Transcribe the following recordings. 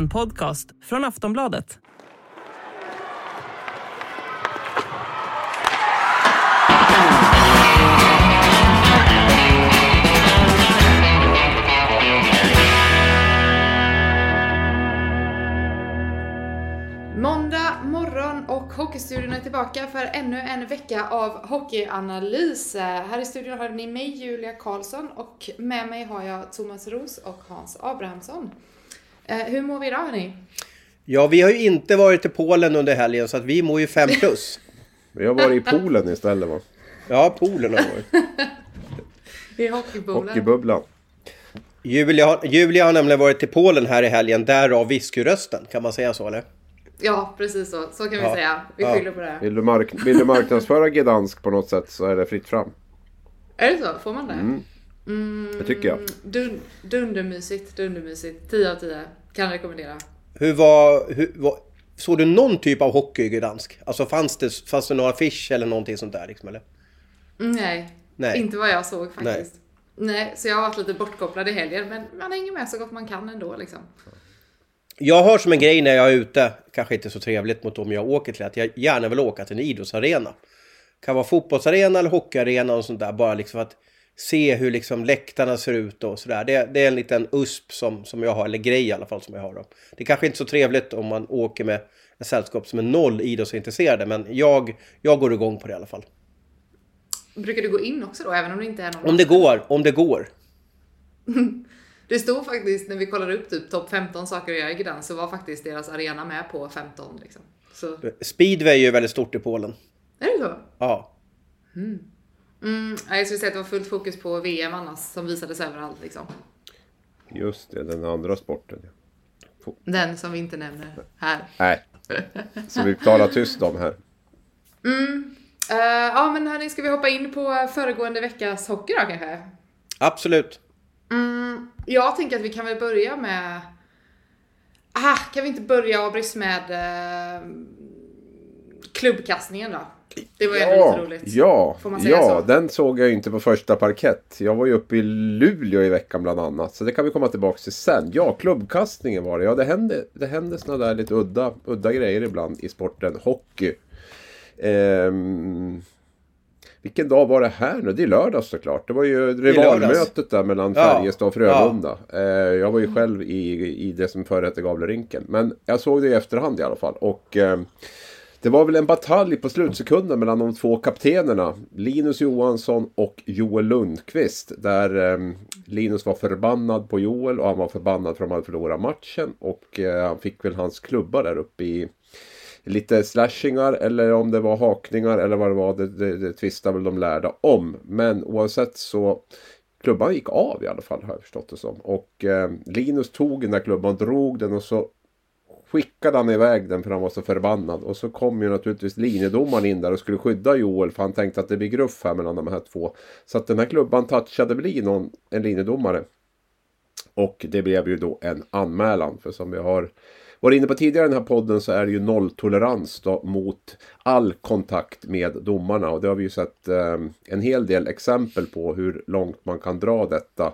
En podcast från Aftonbladet. Måndag morgon och Hockeystudion är tillbaka för ännu en vecka av hockeyanalys. Här i studion har ni mig, Julia Karlsson, och med mig har jag Thomas Ros och Hans Abrahamsson. Eh, hur mår vi idag hörni? Ja, vi har ju inte varit i Polen under helgen så att vi mår ju 5 plus. Vi har varit i poolen istället va? Ja, Polen har varit. I hockeypoolen. Hockeybubblan. Julia, har- Julia har nämligen varit i Polen här i helgen, därav whiskyrösten. Kan man säga så eller? Ja, precis så. Så kan vi Ja. säga. Vi Ja. skyller på det. Vill du, mark- vill du marknadsföra Gdansk på något sätt så är det fritt fram. Är det så? Får man det? Det tycker jag. Dun- dundermysigt, dundermysigt. 10 av 10. Kan rekommendera. Hur var, hur var... Såg du någon typ av hockey i Gdansk? Alltså fanns det, fanns det några affisch eller någonting sånt där liksom eller? Mm, Nej, Nej. inte vad jag såg faktiskt. Nej. så jag har varit lite bortkopplad i helgen, men man hänger med så gott man kan ändå liksom. Jag har som en grej när jag är ute, kanske inte så trevligt mot dem jag åker till, att jag gärna vill åka till en idrottsarena. Kan vara fotbollsarena eller hockeyarena och sånt där, bara liksom att se hur liksom läktarna ser ut och sådär. Det, det är en liten USP som, som jag har, eller grej i alla fall som jag har. Då. Det är kanske inte så trevligt om man åker med ett sällskap som är noll idrottsintresserade, men jag, jag går igång på det i alla fall. Brukar du gå in också då, även om det inte är någon Om det går, om det går. Det stod faktiskt när vi kollade upp typ topp 15 saker att göra i Gdansk så var faktiskt deras arena med på 15 liksom. Så, Speedway är ju väldigt stort i Polen. är det så? Ja. Mm, ja, jag skulle säga att det var fullt fokus på VM annars som visades överallt liksom. Just det, den andra sporten. Den som vi inte nämner här. Nej. Som vi talar tyst om här. Eh, ja men hörni, ska vi hoppa in på föregående veckas hockey då kanske? Absolut. Jag tänker att vi kan väl börja med... Ah, kan vi inte börja Abris med eh, klubbkastningen då? Det var ju Ja, lite roligt. ja, Får man säga ja så? den såg jag ju inte på första parkett. Jag var ju uppe i Luleå i veckan bland annat. Så det kan vi komma tillbaka till sen. Ja, klubbkastningen var det. Ja, det hände, det hände såna där lite udda, udda grejer ibland i sporten hockey. Ehm, vilken dag var det här nu? Det är lördag såklart. Det var ju rivalmötet där mellan Ja, Färjestad och Frölunda. Eh, jag var ju själv i, i det som förr hette Gavlerinken. Men jag såg det i efterhand i alla fall. Och ehm, det var väl en batalj på slutsekunden mellan de två kaptenerna. Linus Johansson och Joel Lundqvist. Där eh, Linus var förbannad på Joel och han var förbannad för att de hade förlorat matchen. Och eh, han fick väl hans klubba där uppe i lite slashingar eller om det var hakningar eller vad det var. Det, det, det tvistade väl de lärda om. Men oavsett så klubban gick av i alla fall har jag förstått det som. Och eh, Linus tog den där klubban, drog den och så skickade han iväg den för han var så förbannad. Och så kom ju naturligtvis linjedomaren in där och skulle skydda Joel för han tänkte att det blir gruff här mellan de här två. Så att den här klubban touchade väl i någon, en linjedomare. Och det blev ju då en anmälan. För som vi har varit inne på tidigare i den här podden så är det ju nolltolerans då mot all kontakt med domarna. Och det har vi ju sett eh, en hel del exempel på hur långt man kan dra detta.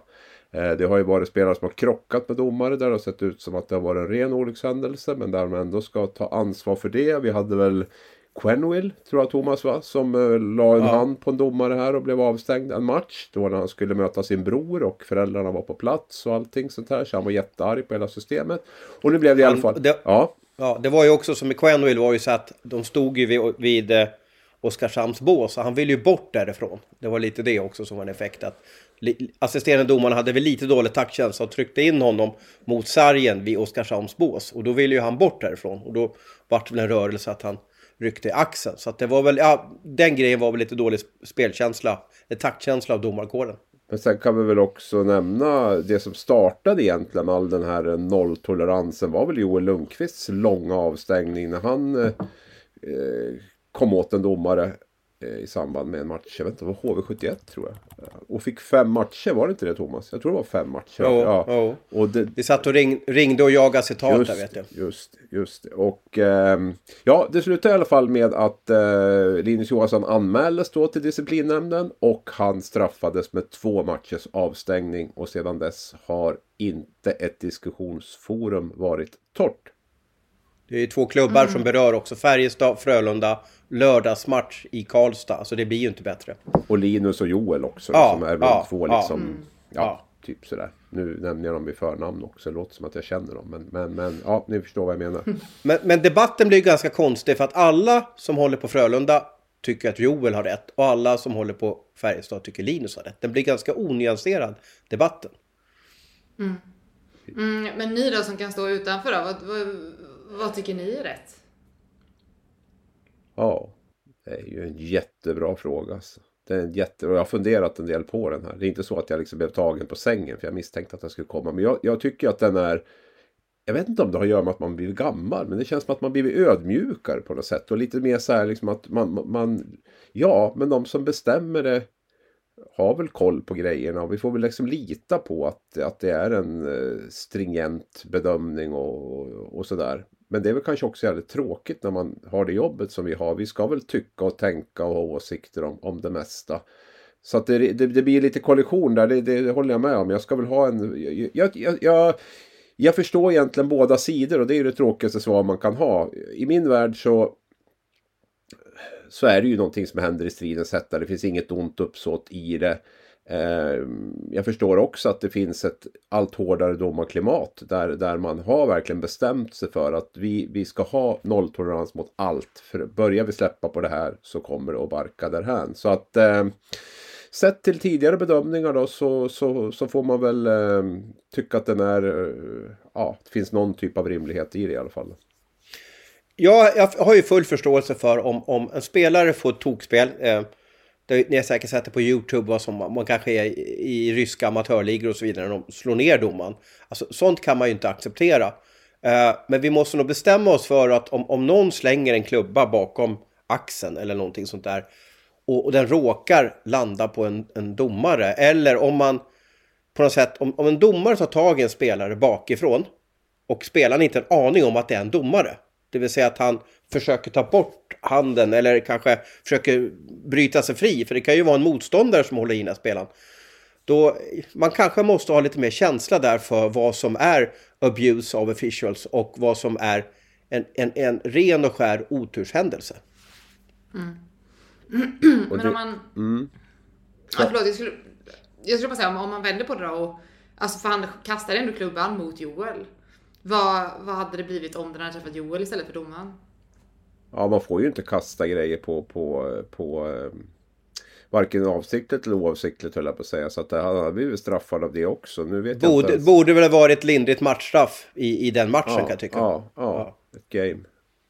Eh, det har ju varit spelare som har krockat med domare där det har sett ut som att det har varit en ren olyckshändelse. Men där man ändå ska ta ansvar för det. Vi hade väl Quenville, tror jag Thomas va? Som eh, la en hand på en domare här och blev avstängd en match. Då när han skulle möta sin bror och föräldrarna var på plats och allting sånt här. Så han var jättearg på hela systemet. Och nu blev det i alla fall... det- Ja, Ja, det var ju också som i Quenville var ju så att de stod ju vid, vid eh, Oskarshamns bås och han ville ju bort därifrån. Det var lite det också som var en effekt. Att assisterande domaren hade väl lite dålig taktkänsla och tryckte in honom mot sargen vid Oskarshamns bås. Och då ville ju han bort därifrån. Och då vart det väl en rörelse att han ryckte i axeln. Så att det var väl, ja, den grejen var väl lite dålig spelkänsla, eh, taktkänsla av domarkåren. Men sen kan vi väl också nämna det som startade egentligen all den här eh, nolltoleransen var väl Joel Lundqvists långa avstängning när han eh, eh kom åt en domare i samband med en match. Jag vet inte, det var HV71 tror jag. Och fick fem matcher, var det inte det Thomas? Jag tror det var fem matcher. Jo, ja. jo. Och det, Vi satt och ring, ringde och jagade citat just, där vet jag. Just, just det. Och eh, ja, det slutade i alla fall med att eh, Linus Johansson anmäldes då till disciplinnämnden. Och han straffades med två matchers avstängning. Och sedan dess har inte ett diskussionsforum varit torrt. Det är två klubbar mm. som berör också. Färjestad, Frölunda, lördagsmatch i Karlstad. Så det blir ju inte bättre. Och Linus och Joel också. Ja, som är ja, två liksom. Mm. Ja, ja, typ sådär. Nu nämner jag dem i förnamn också. Det låter som att jag känner dem. Men, men, men ja, ni förstår vad jag menar. Men, men debatten blir ganska konstig. För att alla som håller på Frölunda tycker att Joel har rätt. Och alla som håller på Färjestad tycker Linus har rätt. Den blir ganska onyanserad, debatten. Mm. Mm, men ni då som kan stå utanför då? Vad, vad, vad tycker ni är rätt? Ja, det är ju en jättebra fråga. Alltså. Det är en jätte... Jag har funderat en del på den här. Det är inte så att jag liksom blev tagen på sängen för jag misstänkte att den skulle komma. Men jag, jag tycker att den är... Jag vet inte om det har att göra med att man blivit gammal. Men det känns som att man blivit ödmjukare på något sätt. Och lite mer så här liksom att man... man ja, men de som bestämmer det har väl koll på grejerna och vi får väl liksom lita på att, att det är en eh, stringent bedömning och, och sådär. Men det är väl kanske också jävligt tråkigt när man har det jobbet som vi har. Vi ska väl tycka och tänka och ha åsikter om, om det mesta. Så att det, det, det blir lite kollision där, det, det, håller jag med om. Jag ska väl ha en... Jag, jag, jag, jag förstår egentligen båda sidor och det är det tråkigaste svar man kan ha. I min värld så så är det ju någonting som händer i stridens hetta. Det finns inget ont uppsåt i det. Ehm, jag förstår också att det finns ett allt hårdare domarklimat där, där man har verkligen bestämt sig för att vi, vi ska ha nolltolerans mot allt. För börjar vi släppa på det här så kommer det att barka därhän. Så att eh, sett till tidigare bedömningar då så, så, så får man väl eh, tycka att den är, eh, ja, det finns någon typ av rimlighet i det i alla fall. Ja, jag har ju full förståelse för om, om en spelare får ett tokspel. Ehm, det, ni har säkert sett det på YouTube, vad som, man kanske är i, i ryska amatörligor och så vidare, när de slår ner domaren. Alltså, sånt kan man ju inte acceptera. Eh, men vi måste nog bestämma oss för att om, om någon slänger en klubba bakom axeln eller någonting sånt där och, och den råkar landa på en, en domare eller om man på något sätt, om, om en domare tar tag i en spelare bakifrån och spelaren inte har en aning om att det är en domare det vill säga att han försöker ta bort handen eller kanske försöker bryta sig fri. För det kan ju vara en motståndare som håller i den här spelaren. Då, man kanske måste ha lite mer känsla där för vad som är abuse of officials och vad som är en, en, en ren och skär oturshändelse. Mm. Men om man... Mm. Ja, förlåt, jag skulle, jag skulle bara säga om, om man vänder på det då och... Alltså för han kastade ändå klubban mot Joel. Vad, vad hade det blivit om den hade träffat Joel istället för domaren? Ja, man får ju inte kasta grejer på, på, på um, varken avsiktligt eller oavsiktligt höll jag på att säga. Så att han hade blivit straffad av det också. Nu vet borde, jag inte ens... borde väl ha varit lindrigt matchstraff i, i den matchen ja, kan jag tycka. Ja, ja, ja, ett game.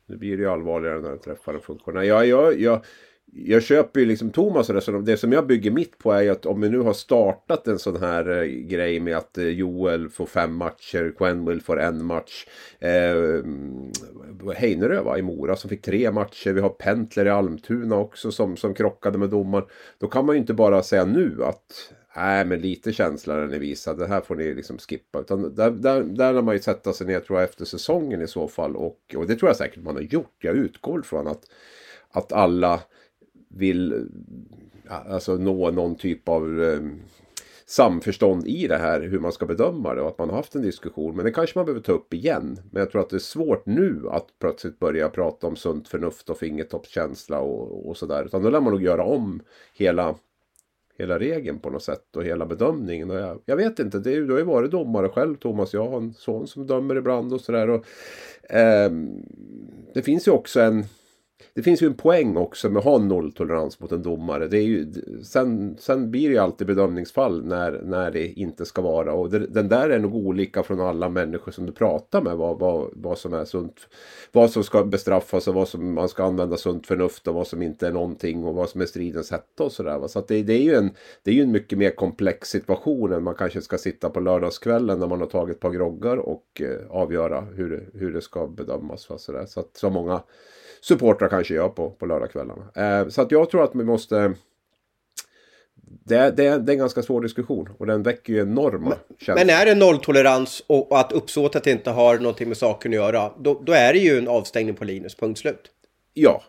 Nu blir det ju allvarligare när den träffar en funktionär. Jag, jag, jag, jag köper ju liksom Thomas resonemang. Det som jag bygger mitt på är ju att om vi nu har startat en sån här eh, grej med att eh, Joel får fem matcher, Quenville får en match. Eh, Heinerö va, i Mora som fick tre matcher. Vi har Pentler i Almtuna också som, som krockade med domaren. Då kan man ju inte bara säga nu att Nej, men lite känsla när ni visade. Det här får ni liksom skippa. Utan där, där, där lär man ju sätta sig ner tror jag efter säsongen i så fall. Och, och det tror jag säkert man har gjort. Jag utgår från att, att alla vill alltså, nå någon typ av eh, samförstånd i det här hur man ska bedöma det och att man har haft en diskussion. Men det kanske man behöver ta upp igen. Men jag tror att det är svårt nu att plötsligt börja prata om sunt förnuft och fingertoppskänsla och, och sådär. Utan då lär man nog göra om hela, hela regeln på något sätt och hela bedömningen. Och jag, jag vet inte, det är, du har ju varit domare själv Thomas. Jag har en son som dömer ibland och sådär. Eh, det finns ju också en det finns ju en poäng också med att ha nolltolerans mot en domare. Det är ju, sen, sen blir det ju alltid bedömningsfall när, när det inte ska vara. Och det, den där är nog olika från alla människor som du pratar med. Vad, vad, vad som är sunt. Vad som ska bestraffas och vad som man ska använda sunt förnuft och vad som inte är någonting. Och vad som är stridens hetta och sådär. Så att det, det, är ju en, det är ju en mycket mer komplex situation än man kanske ska sitta på lördagskvällen när man har tagit ett par groggar och eh, avgöra hur, det, hur det ska bedömas. Så, där. så att så många supportrar kanske gör på, på lördagskvällarna. Eh, så att jag tror att vi måste... Det, det, det är en ganska svår diskussion och den väcker ju enorma men, känslor. Men är det nolltolerans och, och att uppsåtet inte har någonting med saken att göra, då, då är det ju en avstängning på Linus, punkt slut. Ja.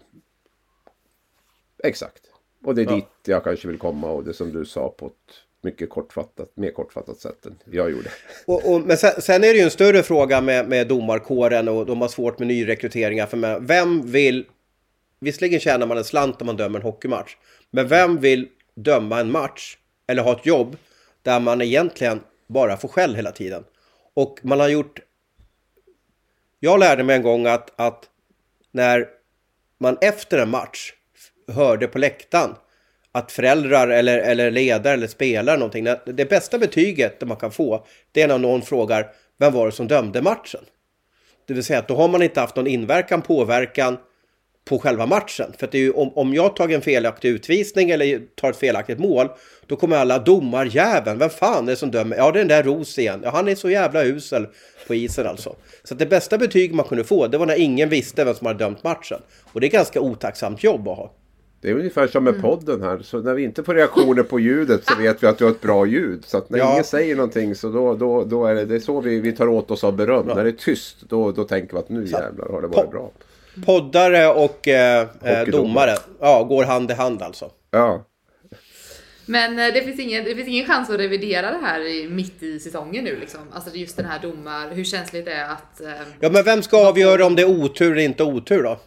Exakt. Och det är ja. dit jag kanske vill komma och det som du sa på ett mycket kortfattat, mer kortfattat sätt än jag gjorde. Och, och, men sen, sen, är det ju en större fråga med, med domarkåren och de har svårt med nyrekryteringar. För vem vill... Visserligen tjänar man en slant om man dömer en hockeymatch. Men vem vill döma en match eller ha ett jobb där man egentligen bara får skäll hela tiden? Och man har gjort... Jag lärde mig en gång att, att när man efter en match hörde på läktaren att föräldrar eller, eller ledare eller spelare någonting. Det bästa betyget man kan få det är när någon frågar vem var det som dömde matchen? Det vill säga att då har man inte haft någon inverkan, påverkan på själva matchen. För att det är ju, om, om jag tar en felaktig utvisning eller tar ett felaktigt mål, då kommer alla domarjäveln, vem fan är det som dömer? Ja, det är den där Ros igen. Ja, han är så jävla usel på isen alltså. Så att det bästa betyg man kunde få, det var när ingen visste vem som hade dömt matchen. Och det är ganska otacksamt jobb att ha. Det är ungefär som med mm. podden här. Så när vi inte får reaktioner på ljudet så vet vi att du har ett bra ljud. Så att när ja. ingen säger någonting så då, då, då är det, det är så vi, vi tar åt oss av beröm. Ja. När det är tyst då, då tänker vi att nu så. jävlar har det varit bra. Poddare och eh, eh domare ja, går hand i hand alltså. Ja. Men eh, det finns, ingen, det finns ingen chans att revidera det här mitt i säsongen nu liksom. Alltså just den här domar, hur känsligt det är att... Eh, ja men vem ska avgöra om det är otur eller inte otur då?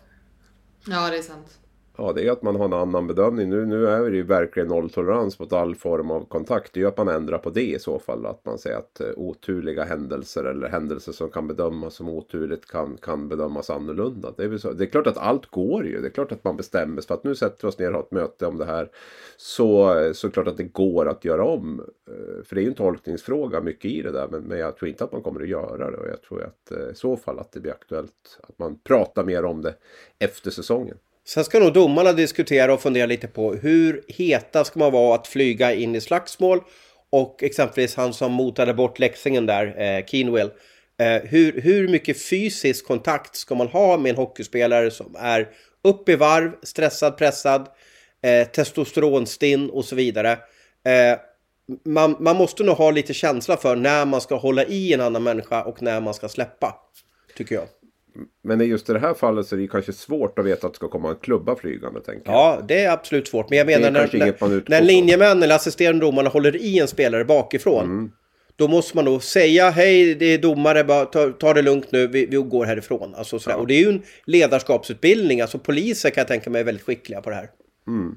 Ja det är sant. Ja, det är att man har en annan bedömning. Nu, nu är det ju verkligen nolltolerans mot all form av kontakt. Det är ju att man ändrar på det i så fall. Att man säger att eh, oturliga händelser eller händelser som kan bedömas som oturligt kan, kan bedömas annorlunda. Det är, så, det är klart att allt går ju. Det är klart att man bestämmer sig för att nu sätter vi oss ner och har ett möte om det här. Så, så klart att det går att göra om. Eh, för det är ju en tolkningsfråga mycket i det där. Men, men jag tror inte att man kommer att göra det. Och jag tror att eh, i så fall att det blir aktuellt att man pratar mer om det efter säsongen. Sen ska nog domarna diskutera och fundera lite på hur heta ska man vara att flyga in i slagsmål och exempelvis han som motade bort läxingen där, eh, Keenwell. Eh, hur, hur mycket fysisk kontakt ska man ha med en hockeyspelare som är upp i varv, stressad, pressad, eh, testosteronstinn och så vidare. Eh, man, man måste nog ha lite känsla för när man ska hålla i en annan människa och när man ska släppa, tycker jag. Men just i det här fallet så är det kanske svårt att veta att det ska komma en klubba flygande. Tänker jag. Ja, det är absolut svårt. Men jag menar när, när, när linjemän eller assisterande domarna håller i en spelare bakifrån. Mm. Då måste man då säga hej, det är domare, bara, ta, ta det lugnt nu, vi, vi går härifrån. Alltså, ja. Och det är ju en ledarskapsutbildning. Alltså poliser kan jag tänka mig är väldigt skickliga på det här. Mm.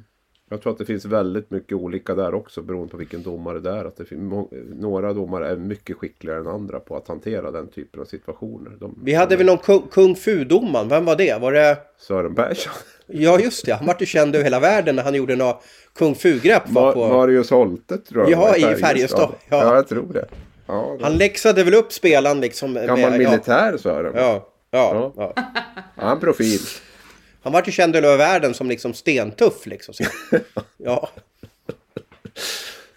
Jag tror att det finns väldigt mycket olika där också beroende på vilken domare det är. Att det finns, några domare är mycket skickligare än andra på att hantera den typen av situationer. De, Vi hade de, väl någon kung, kung fu-domaren, vem var det? Var det... Sören Persson. Ja just det, han vart ju känd över hela världen när han gjorde några kung fu-grepp. Var, på... Marius Holte tror jag. Ja, i Färjestad. Ja. ja, jag tror det. Ja, det... Han läxade väl upp spelaren liksom. Gammal med, militär. Sören. Ja, ja. ja. ja. Han profil. Han var ju känd över världen som liksom stentuff liksom. Så, ja.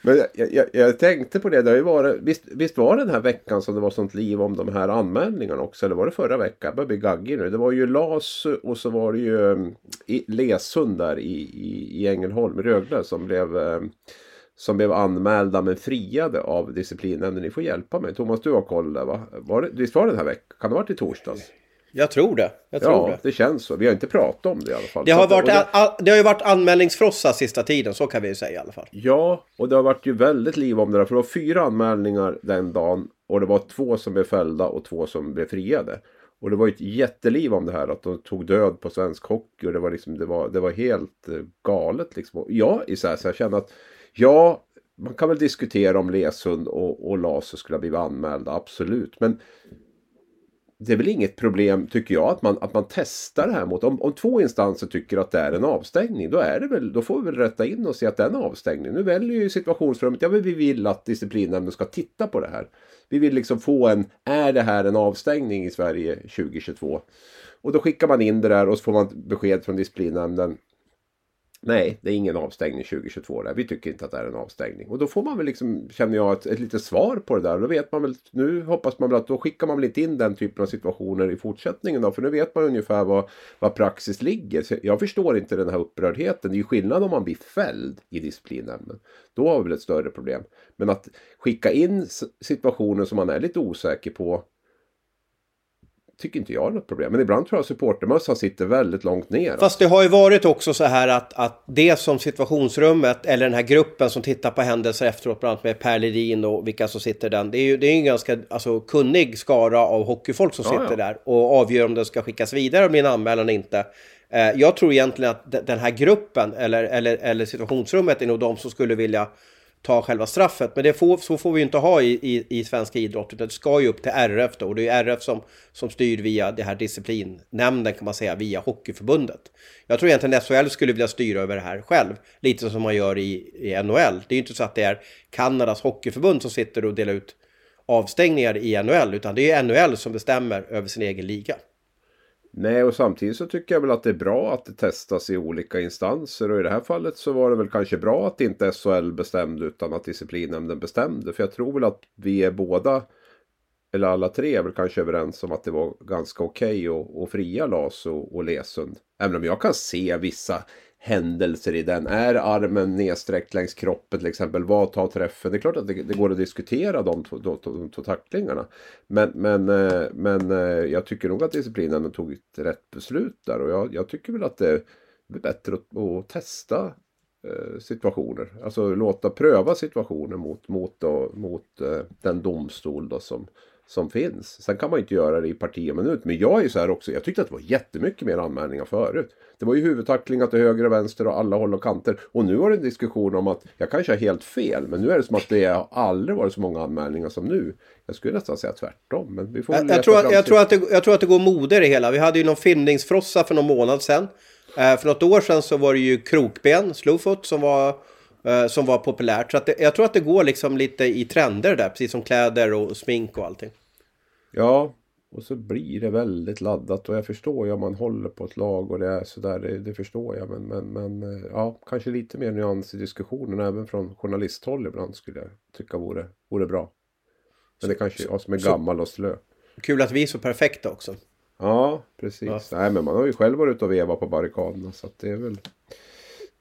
Men jag, jag, jag, tänkte på det, det har ju varit, visst, visst var det den här veckan som det var sånt liv om de här anmälningarna också? Eller var det förra veckan? Jag börjar bli gaggig nu. Det var ju LAS och så var det ju um, Lesund där i, i, i Ängelholm, Rögle, som blev um, som blev anmälda men friade av disciplinnämnden. Ni får hjälpa mig. Thomas, du har koll där va? Var det, visst var det den här veckan? Kan det ha varit i torsdags? Jag tror det. Jag tror ja, det. det. känns så. Vi har inte pratat om det i alla fall. Det har, varit, det... det har ju varit anmälningsfrossa sista tiden, så kan vi ju säga i alla fall. Ja, och det har varit ju väldigt liv om det där. För det var fyra anmälningar den dagen. Och det var två som blev fällda och två som blev friade. Och det var ju ett jätteliv om det här att de tog död på svensk hockey. Och det var, liksom, det var, det var helt eh, galet liksom. Ja, så, här, så jag känner att ja, man kan väl diskutera om Lesund och, och Laser skulle ha blivit anmälda, absolut. Men det är väl inget problem, tycker jag, att man, att man testar det här mot... Om, om två instanser tycker att det är en avstängning, då, är det väl, då får vi väl rätta in och se att det är en avstängning. Nu väljer ju situationsrummet, ja men vi vill att disciplinnämnden ska titta på det här. Vi vill liksom få en, är det här en avstängning i Sverige 2022? Och då skickar man in det där och så får man besked från disciplinnämnden. Nej, det är ingen avstängning 2022 där. Vi tycker inte att det är en avstängning. Och då får man väl liksom, känner jag, ett, ett litet svar på det där. Då vet man väl, nu hoppas man väl att då skickar man väl inte in den typen av situationer i fortsättningen då. För nu vet man ungefär vad, vad praxis ligger. Så jag förstår inte den här upprördheten. Det är ju skillnad om man blir fälld i disciplinnämnden. Då har vi väl ett större problem. Men att skicka in situationer som man är lite osäker på tycker inte jag är något problem. Men ibland tror jag supportermössan sitter väldigt långt ner. Fast det har ju varit också så här att, att det som situationsrummet eller den här gruppen som tittar på händelser efteråt, bland annat med Per Ledin och vilka som sitter där. Det är ju det är en ganska alltså, kunnig skara av hockeyfolk som sitter ja, där och avgör om det ska skickas vidare bli en anmälan eller inte. Eh, jag tror egentligen att den här gruppen eller, eller, eller situationsrummet är nog de som skulle vilja ta själva straffet. Men det får, så får vi inte ha i, i, i svenska idrott, utan det ska ju upp till RF då. Och det är RF som, som styr via det här disciplinnämnden kan man säga, via Hockeyförbundet. Jag tror egentligen SHL skulle vilja styra över det här själv, lite som man gör i, i NHL. Det är ju inte så att det är Kanadas hockeyförbund som sitter och delar ut avstängningar i NHL, utan det är NHL som bestämmer över sin egen liga. Nej, och samtidigt så tycker jag väl att det är bra att det testas i olika instanser. Och i det här fallet så var det väl kanske bra att inte SHL bestämde utan att disciplinnämnden bestämde. För jag tror väl att vi är båda, eller alla tre är väl kanske överens om att det var ganska okej okay att, fria LAS och, och Lesund. Även om jag kan se vissa händelser i den. Är armen nedsträckt längs kroppen till exempel? Vad tar träffen? Det är klart att det, det går att diskutera de två, de, de, två tacklingarna. Men, men, eh, men eh, jag tycker nog att disciplinen tog ett rätt beslut där. Och jag, jag tycker väl att det är bättre att, att testa eh, situationer. Alltså låta pröva situationer mot, mot, då, mot den domstol då som, som finns. Sen kan man inte göra det i parti och minut. Men jag är så här också. Jag tyckte att det var jättemycket mer anmälningar förut. Det var ju huvudtacklingar till höger och vänster och alla håll och kanter. Och nu var det en diskussion om att jag kanske har helt fel. Men nu är det som att det har aldrig varit så många anmälningar som nu. Jag skulle nästan säga tvärtom. Men vi får jag, jag, tror att, jag, tror att det, jag tror att det går mode i det hela. Vi hade ju någon filmningsfrossa för någon månad sedan. Eh, för något år sedan så var det ju krokben, slowfoot, som var som var populärt. Så att det, jag tror att det går liksom lite i trender där, precis som kläder och smink och allting. Ja, och så blir det väldigt laddat och jag förstår ju om man håller på ett lag och det är sådär, det, det förstår jag. Men, men, men eh, ja, kanske lite mer nyans i diskussionen även från journalisthåll ibland skulle jag tycka vore, vore bra. Men det kanske är jag som är gammal och slö. Kul att vi är så perfekta också. Ja, precis. Ja. Nej, men man har ju själv varit ute och vevat på barrikaderna så att det är väl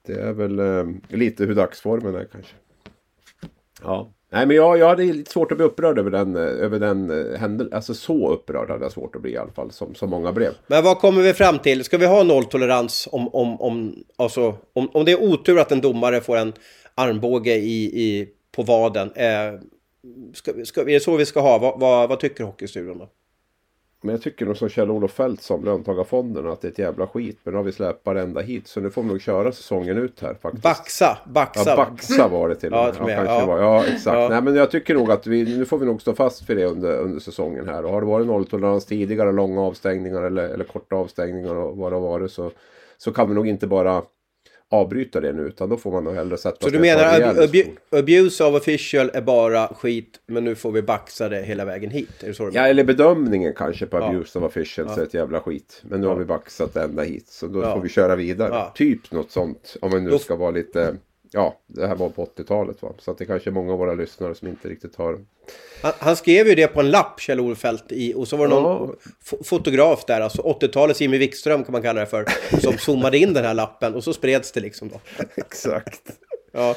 det är väl eh, lite hur dagsformen är kanske. Ja. Nej men jag, jag hade lite svårt att bli upprörd över den, eh, över den eh, händelsen. Alltså så upprörd hade jag svårt att bli i alla fall. Som, som många blev. Men vad kommer vi fram till? Ska vi ha nolltolerans om, om, om, alltså, om, om det är otur att en domare får en armbåge i, i, på vaden? Eh, ska, ska, är det så vi ska ha? Va, va, vad tycker Hockeystudion då? Men jag tycker nog som Kjell-Olof Feldt som löntagarfonderna att det är ett jävla skit. Men nu har vi släppt varenda hit så nu får vi nog köra säsongen ut här faktiskt. Baxa! Baxa! Ja, Baxa var det till och med. Ja, ja, ja. Var. ja exakt. Ja. Nej men jag tycker nog att vi, nu får vi nog stå fast för det under, under säsongen här. Och har det varit nolltolerans tidigare, långa avstängningar eller, eller korta avstängningar och vad det har varit så, så kan vi nog inte bara avbryta det nu utan då får man nog hellre sätta Så du menar att abu abuse of official är bara skit men nu får vi baxa det hela vägen hit? Är det så ja eller bedömningen kanske på abuse ja. of official ja. är ett jävla skit. Men nu ja. har vi baxat ända hit så då får vi köra vidare. Typ något sånt om man nu då... ska vara lite ja, det här var på 80-talet va. Så att det kanske är många av våra lyssnare som inte riktigt har... Han, han skrev ju det på en lapp, Kjell-Olof i, och så var det någon ja. fotograf där, alltså 80-talets Jimmy Wikström kan man kalla det för, som zoomade in den här lappen och så spreds det liksom då. Exakt. ja.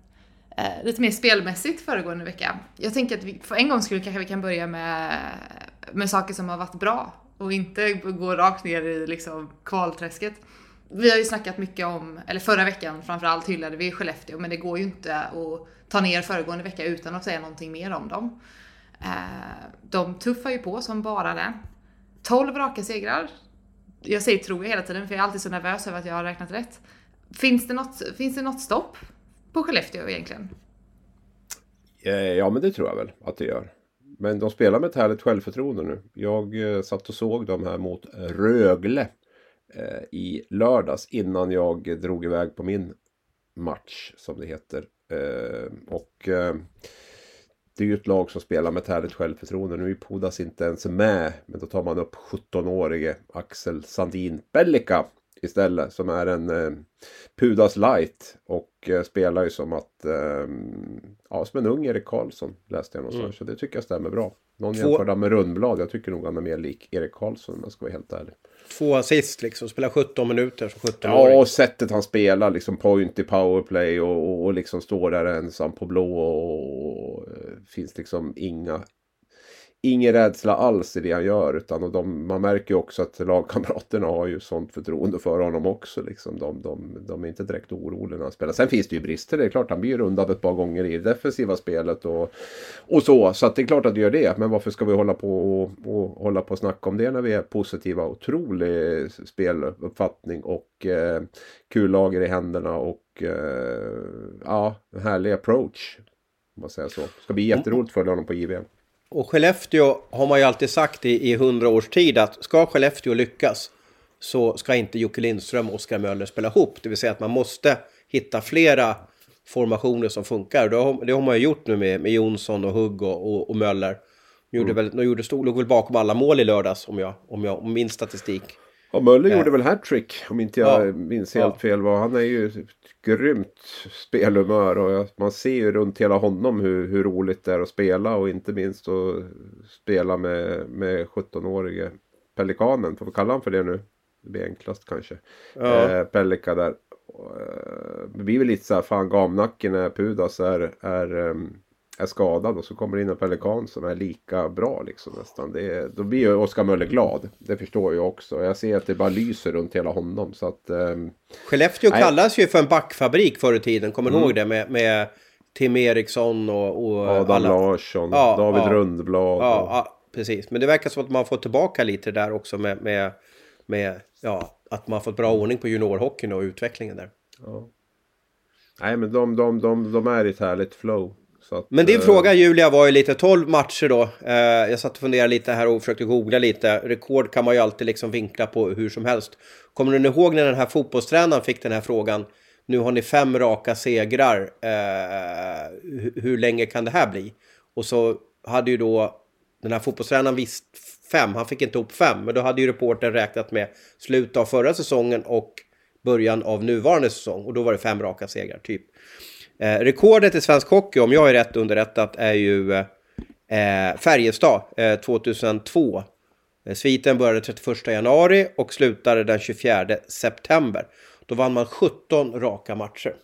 eh, lite mer spelmässigt föregående vecka. Jag tänker att vi för en gång skulle kanske vi kan börja med, med saker som har varit bra och inte gå rakt ner i liksom kvalträsket. Vi har ju snackat mycket om, eller förra veckan framförallt hyllade vi Skellefteå, men det går ju inte att ta ner föregående vecka utan att säga någonting mer om dem. Eh, de tuffar ju på som bara det. 12 raka segrar. Jag säger tror jag hela tiden för jag är alltid så nervös över att jag har räknat rätt. Finns det något, finns det något stopp på Skellefteå egentligen? Eh, ja, men det tror jag väl att det gör. Men de spelar med ett härligt självförtroende nu. Jag eh, satt och såg dem här mot eh, Rögle eh, i lördags innan jag drog iväg på min match som det heter. Eh, och eh, det är ju ett lag som spelar med ett härligt självförtroende. Nu är Pudas inte ens med. Men då tar man upp 17-årige Axel Sandin Bellika istället. Som är en eh, Pudas light. Och eh, spelar ju som att... Eh, ja, som en ung Erik Karlsson läste jag någonstans. Mm. Så det tycker jag stämmer bra. Någon Två... jämförde med Rundblad. Jag tycker nog han är mer lik Erik Karlsson om jag ska vara helt ärlig. Två assist liksom, spelar 17 minuter som 17 Ja, och sättet han spelar liksom point i powerplay och, och, och liksom står där ensam på blå och, och finns liksom inga ingen rädsla alls i det han gör. Utan och de, man märker ju också att lagkamraterna har ju sånt förtroende för honom också. Liksom. De, de, de är inte direkt oroliga när han spelar. Sen finns det ju brister. Det är klart han blir ju rundad ett par gånger i det defensiva spelet. Och, och så. Så att det är klart att det gör det. Men varför ska vi hålla på och, och hålla på och snacka om det när vi är positiva? Otrolig speluppfattning och eh, kul lager i händerna. Och eh, ja, en härlig approach. Om man säger så. Det ska bli jätteroligt att följa honom på JVM. Och Skellefteå har man ju alltid sagt i hundra års tid att ska Skellefteå lyckas så ska inte Jocke Lindström och Oskar Möller spela ihop. Det vill säga att man måste hitta flera formationer som funkar. Det har, det har man ju gjort nu med, med Jonsson och Hugg och, och, och Möller. De gjorde mm. väl, de gjorde stod, låg väl bakom alla mål i lördags om jag, om jag om min statistik. Ja, Möller gjorde väl hattrick om inte jag ja. minns helt ja. fel. Han är ju grymt spelhumör och man ser ju runt hela honom hur, hur roligt det är att spela och inte minst att spela med, med 17-årige Pelikanen. Får vi kalla honom för det nu? Det blir enklast kanske. Ja. Eh, Pellika där. Eh, det blir väl lite så här, fan gamnacken när Pudas är, är um, är skadad och så kommer det in en pelikan som är lika bra liksom nästan. Det, då blir ju Oskar Möller glad. Det förstår jag också. Jag ser att det bara lyser runt hela honom. Så att, um, Skellefteå nej. kallas ju för en backfabrik förr i tiden. Kommer mm. ihåg det? Med, med Tim Eriksson och... och Adam alla... Larsson, ja, David ja, Rundblad. Och... Ja, precis. Men det verkar som att man får tillbaka lite där också med, med, med ja, att man fått bra ordning på juniorhockeyn och utvecklingen där. Ja. Nej, men de, de, de, de är i ett härligt flow. Att, Men din eh... fråga Julia var ju lite 12 matcher då. Eh, jag satt och funderade lite här och försökte googla lite. Rekord kan man ju alltid liksom vinkla på hur som helst. Kommer du ihåg när den här fotbollstränaren fick den här frågan? Nu har ni fem raka segrar. Eh, hur, hur länge kan det här bli? Och så hade ju då den här fotbollstränaren visst fem. Han fick inte ihop fem. Men då hade ju reporten räknat med slutet av förra säsongen och början av nuvarande säsong. Och då var det fem raka segrar typ. Eh, rekordet i svensk hockey, om jag är rätt underrättat, är ju eh, Färjestad eh, 2002. Eh, sviten började 31 januari och slutade den 24 september. Då vann man 17 raka matcher.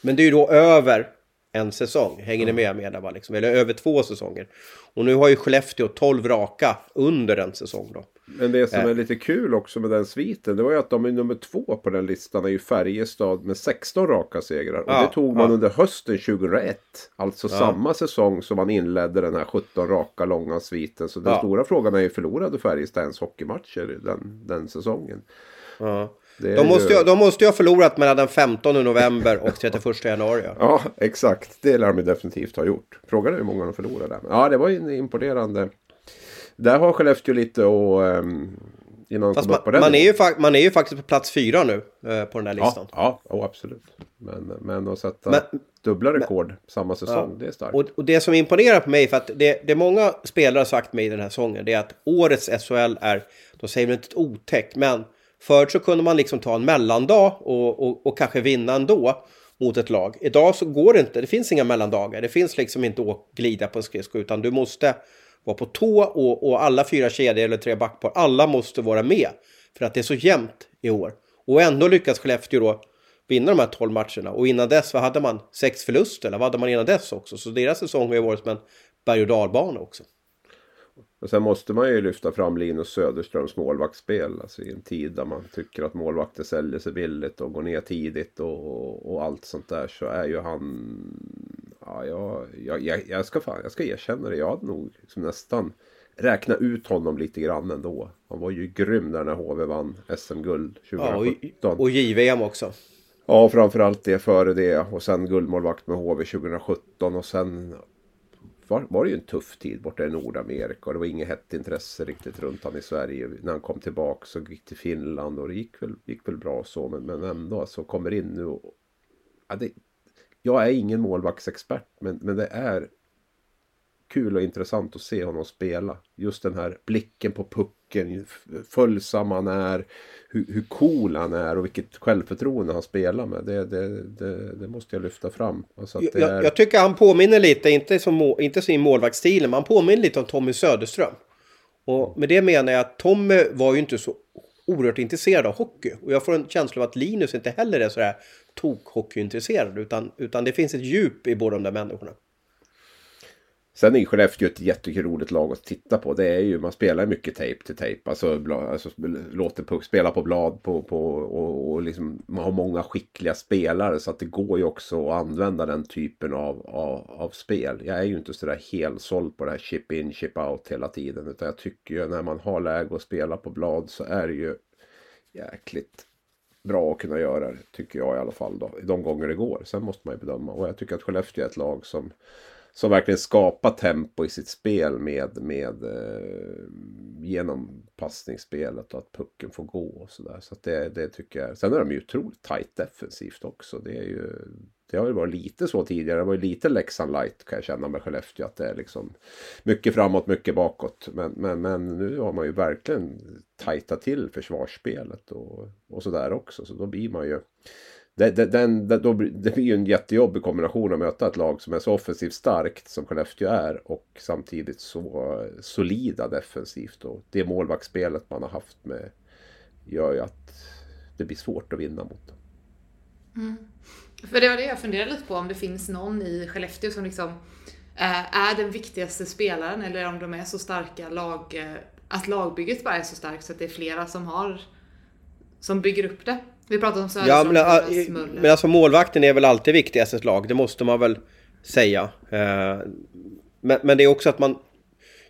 Men det är ju då över en säsong. Hänger ni med? med där, liksom? Eller över två säsonger. Och nu har ju Skellefteå 12 raka under en säsong då. Men det som är lite kul också med den sviten. Det var ju att de är nummer två på den listan. är ju Färjestad med 16 raka segrar. Och ja, det tog man ja. under hösten 2001. Alltså ja. samma säsong som man inledde den här 17 raka långa sviten. Så den stora frågan är ju förlorade Färjestad ens hockeymatcher den, den säsongen. De måste, ju, de måste ju ha förlorat mellan den 15 november och 31 januari. Ja, ja exakt. Det lär de definitivt ha gjort. Frågan är hur många de förlorade. Ja, det var ju en imponerande. Där har Skellefteå lite och um, Fast man, man, är ju, man är ju faktiskt på plats fyra nu uh, på den här listan. Ja, ja oh, absolut. Men, men att sätta men, dubbla rekord men, samma säsong, ja. det är starkt. Och, och, det som imponerar på mig, för att det, det många spelare har sagt mig i den här säsongen, det är att årets SHL är, de säger väl inte ett otäckt, men Förut så kunde man liksom ta en mellandag och, och, och kanske vinna ändå mot ett lag. Idag så går det inte, det finns inga mellandagar. Det finns liksom inte att glida på en skridsko utan du måste vara på tå och, och alla fyra kedjor eller tre backpar, alla måste vara med. För att det är så jämnt i år. Och ändå lyckas Skellefteå då vinna de här 12 matcherna. Och innan dess, vad hade man? Sex förluster, eller vad hade man innan dess också? Så deras säsong har ju varit som en berg och dalbana också. Och sen måste man ju lyfta fram Linus Söderströms målvaktsspel. Alltså i en tid där man tycker att målvakter säljer sig billigt och går ner tidigt och, och allt sånt där. Så är ju han... Ja, jag, jag, jag, ska, fan, jag ska erkänna det. Jag hade nog liksom nästan räkna ut honom lite grann ändå. Han var ju grym där när HV vann SM-guld 2017. Ja, och, och JVM också. Ja, framförallt det före det. Och sen guldmålvakt med HV 2017. Och sen var, var det ju en tuff tid borta i Nordamerika. Och det var inget hett intresse riktigt runt han i Sverige. När han kom tillbaka så gick till Finland. Och det gick väl, gick väl bra så. Men, men ändå, alltså kommer in nu. Och, ja, det, jag är ingen målvaktsexpert. Men, men det är kul och intressant att se honom spela. Just den här blicken på pucken, följsam han är, hur, hur cool han är och vilket självförtroende han spelar med. Det, det, det, det måste jag lyfta fram. Alltså är... jag, jag, tycker han påminner lite, inte, som, inte sin målvaktsstil, men han påminner lite om Tommy Söderström. Och med det menar jag att Tommy var ju inte så oerhört intresserad av hockey. Och jag får en känsla av att Linus inte heller är sådär tok-hockeyintresserad. Utan, utan det finns ett djup i båda de där människorna. Sen är Skellefteå ett jätteroligt lag att titta på. Det är ju, man spelar mycket tejp till tejp. Alltså, alltså låter puck spela på blad på, på, och, och liksom, man har många skickliga spelare. Så att det går ju också att använda den typen av, av, av spel. Jag är ju inte sådär helsåld på det här chip in, chip out hela tiden. Utan jag tycker ju när man har läge att spela på blad så är det ju jäkligt bra att kunna göra det. Tycker jag i alla fall då. De gånger det går. Sen måste man ju bedöma. Och jag tycker att Skellefteå är ett lag som som verkligen skapar tempo i sitt spel med, med eh, genom passningsspelet och att pucken får gå och sådär. Så, så det, det tycker jag. Sen är de ju otroligt tight defensivt också. Det är ju det har ju varit lite så tidigare. Det var ju lite Leksand light kan jag känna med Skellefteå. Att det är liksom mycket framåt, mycket bakåt. Men, men, men nu har man ju verkligen tajtat till försvarsspelet och, och sådär också. Så då blir man ju det, det, den, det, då, det blir ju en jättejobbig kombination att möta ett lag som är så offensivt starkt som Skellefteå är och samtidigt så solida defensivt. Och det målvaktsspelet man har haft med gör ju att det blir svårt att vinna mot dem. Mm. För det var det jag funderade lite på, om det finns någon i Skellefteå som liksom eh, är den viktigaste spelaren eller om de är så starka lag, eh, att lagbygget bara är så starkt så att det är flera som har som bygger upp det. Vi pratar om Söderström, ja, men, men alltså målvakten är väl alltid viktigast i ett lag, det måste man väl säga. Eh, men, men det är också att man...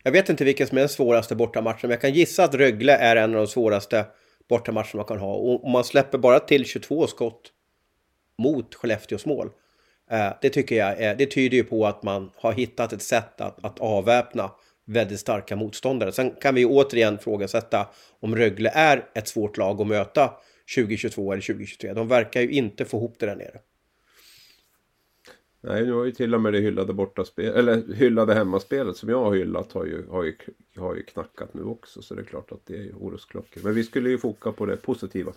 Jag vet inte vilken som är den svåraste bortamatchen, men jag kan gissa att Rögle är en av de svåraste bortamatcherna man kan ha. Och om man släpper bara till 22 skott mot Skellefteås mål. Eh, det tycker jag det tyder ju på att man har hittat ett sätt att, att avväpna väldigt starka motståndare. Sen kan vi återigen frågasätta om Rögle är ett svårt lag att möta 2022 eller 2023. De verkar ju inte få ihop det där nere. Nej, nu har ju till och med det hyllade bortaspel, eller hyllade hemmaspelet som jag har hyllat har ju, har ju, har ju knackat nu också. Så det är klart att det är orosklockor. Men vi skulle ju foka på det positiva.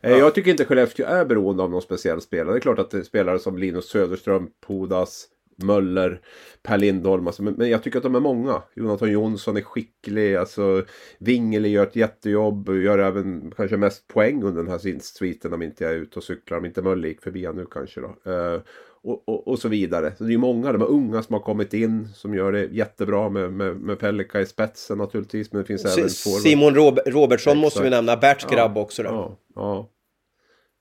Eh, ja. Jag tycker inte Skellefteå är beroende av någon speciell spelare. Det är klart att det är spelare som Linus Söderström, Podas, Möller, Per Lindholm. Alltså, men, men, jag tycker att de är många. Jonathan Jonsson är skicklig. Alltså, Wingeli gör ett jättejobb. Gör även kanske mest poäng under den här sviten om inte jag är ute och cyklar. Om inte Möller gick förbi nu kanske då. Uh, och, och, och, så vidare. Så det är många, de är unga som har kommit in som gör det jättebra med, med, med Pellika i spetsen naturligtvis. Men det finns S även Simon Rob Robertsson Exakt. måste vi nämna, Berts grabb ja, också då. Ja, ja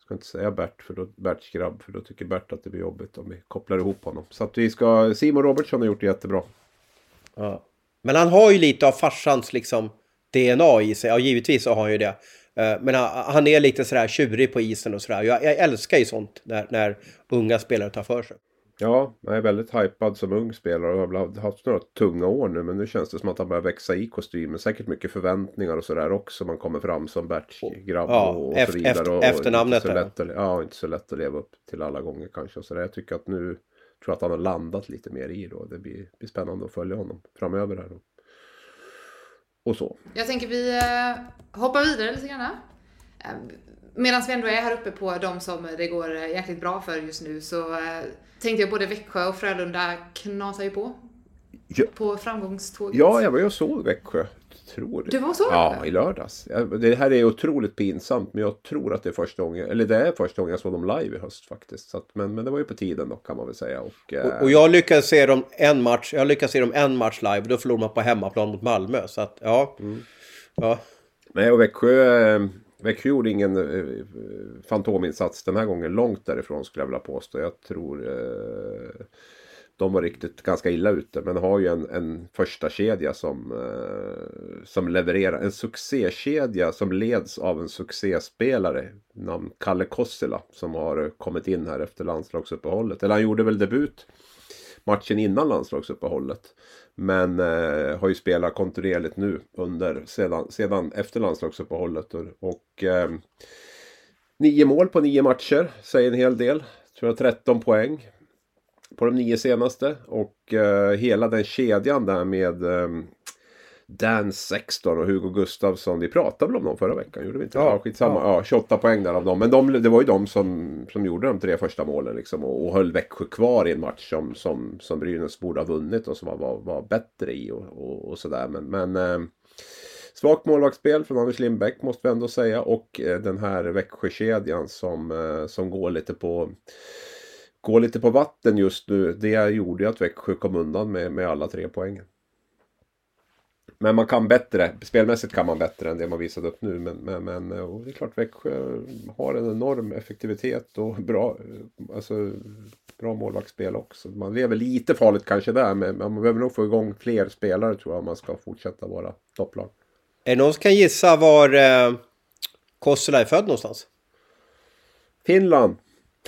ska inte säga Bert, för då, Berts grabb, för då tycker Bert att det blir jobbigt om vi kopplar ihop honom. Så att vi ska, Simon Robertsson har gjort det jättebra. Ja. Men han har ju lite av farsans liksom DNA i sig, ja givetvis så har han ju det. Eh, men han är lite sådär tjurig på isen och sådär. Jag, jag älskar ju sånt när, när unga spelare tar för sig. Ja, han är väldigt hypad som ung spelare och har haft några tunga år nu. Men nu känns det som att han börjar växa i kostymen. Säkert mycket förväntningar och sådär också. Man kommer fram som Berts-grabb ja, och, så vidare. Och, efternamnet. Och inte så lätt att, ja, inte så lätt att leva upp till alla gånger kanske. Så jag tycker att nu tror jag att han har landat lite mer i då. Det blir, blir spännande att följa honom framöver här. Då. Och så. Jag tänker vi uh, hoppar vidare lite grann. Medan vi ändå är här uppe på de som det går jäkligt bra för just nu så eh, tänkte jag både Växjö och Frölunda knasar ju på. Ja. på framgångståget? Ja, jag var ju och såg Växjö. Tror det. Du var såg Ja, det? i lördags. Det här är otroligt pinsamt men jag tror att det är första gången, eller det är första gången jag såg dem live i höst faktiskt. Så att, men, men det var ju på tiden då kan man väl säga. Och, eh, Och, och jag lyckades se dem en match, jag lyckades se dem en match live och då förlorade man på hemmaplan mot Malmö. Så att, ja. ja. Nej, och Växjö, eh, Växjö gjorde ingen eh, fantominsats den här gången. Långt därifrån skulle jag vilja påstå. Jag tror eh, de var riktigt ganska illa ute. Men har ju en, en första kedja som, eh, som levererar. En succékedja som leds av en succéspelare. Namn Kalle Kossila. Som har kommit in här efter landslagsuppehållet. Eller han gjorde väl debut matchen innan landslagsuppehållet. Men eh, har ju spelat kontinuerligt nu under, sedan, sedan efter landslagsuppehållet. Och, och eh, nio mål på nio matcher, säger en hel del. Tror jag 13 poäng på de nio senaste. Och eh, hela den kedjan där med eh, Dan Sexton och Hugo Gustafsson. Vi pratade väl om dem förra veckan? Gjorde vi inte? Ja. Ja, skitsamma. Ja, 28 poäng där av dem. Men de, det var ju de som, som gjorde de tre första målen liksom. Och, och höll Växjö kvar i en match som, som, som Brynäs borde ha vunnit och som var, var, var bättre i och, och, och sådär. Men, men eh, Svagt målvaktsspel från Anders Lindbäck måste vi ändå säga. Och eh, den här Växjökedjan som, eh, som går lite på Går lite på vatten just nu. Det gjorde ju att Växjö kom undan med, med alla tre poängen. Men man kan bättre. Spelmässigt kan man bättre än det man visade upp nu. Men, men, men eh, det är klart Växjö har en enorm effektivitet och bra, eh, alltså, bra målvaktsspel också. Man lever lite farligt kanske där. Men men man behöver nog få igång fler spelare tror jag om man ska fortsätta vara topplag. Är det någon som kan gissa var eh, Kossela är född någonstans? Finland!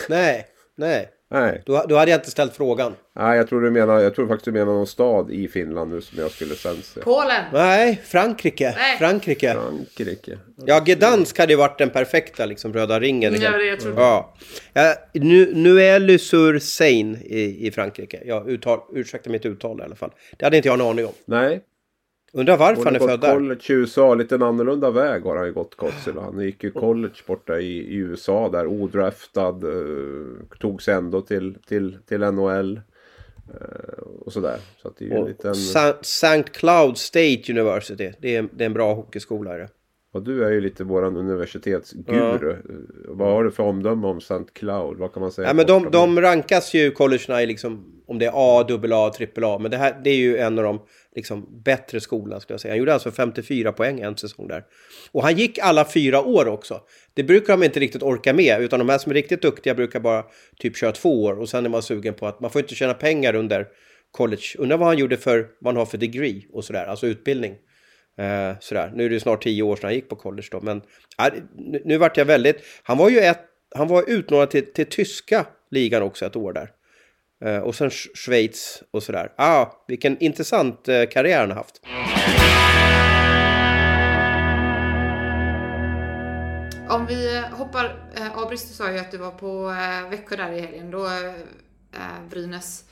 Nej, nej. Nej, Då, då hade jag inte ställt frågan. Nej jag tror du menar, jag tror faktiskt du menar någon stad i Finland nu som jag skulle sen se. Polen! Nej, Frankrike. Nej. Frankrike. Frankrike. Ja, Gdansk hade ju varit den perfekta liksom, röda ringen. Ja, det jag trodde. Ja. ja nu, nu är le sur Seine i, i Frankrike. Jag uttal, ursäkta mitt uttal i alla fall. Det hade inte jag en aning om. Nej, Undrar varför han är född där. college i USA. Lite en annorlunda väg har han ju gått Kossila. Han gick ju college borta i, i USA där. Odraftad. Uh, tog sig ändå till, till, till NHL. eh, och sådär. Så att det är ju en liten... St. Cloud State University. Det är, det är en bra hockeyskola. Är det. Och du är ju lite våran universitetsguru. Eh, Vad har du för omdöme om St. Cloud? Vad kan man säga? Ja, men de, de rankas ju collegena i liksom, om det är A, AA, AAA. Men det här det är ju en av de liksom, bättre skola skulle jag säga. Han gjorde alltså 54 poäng en säsong där. Och han gick alla fyra år också. Det brukar de inte riktigt orka med. Utan de här som är riktigt duktiga brukar bara typ köra två år. Och sen är man sugen på att man får inte tjäna pengar under college. Undrar vad han gjorde för, vad han har för degree och sådär. Alltså utbildning. Eh, sådär. Nu är det ju snart tio år sedan han gick på college då. Men ja, nu, nu vart jag väldigt... Han var ju ett... Han var utlånad till, till tyska ligan också ett år där. Eh, och sen Schweiz och sådär. Ah, vilken intressant eh, karriär han har haft. Om vi eh, hoppar, eh, Abris du sa ju att du var på eh, Växjö där i helgen, då eh, eh Brynäs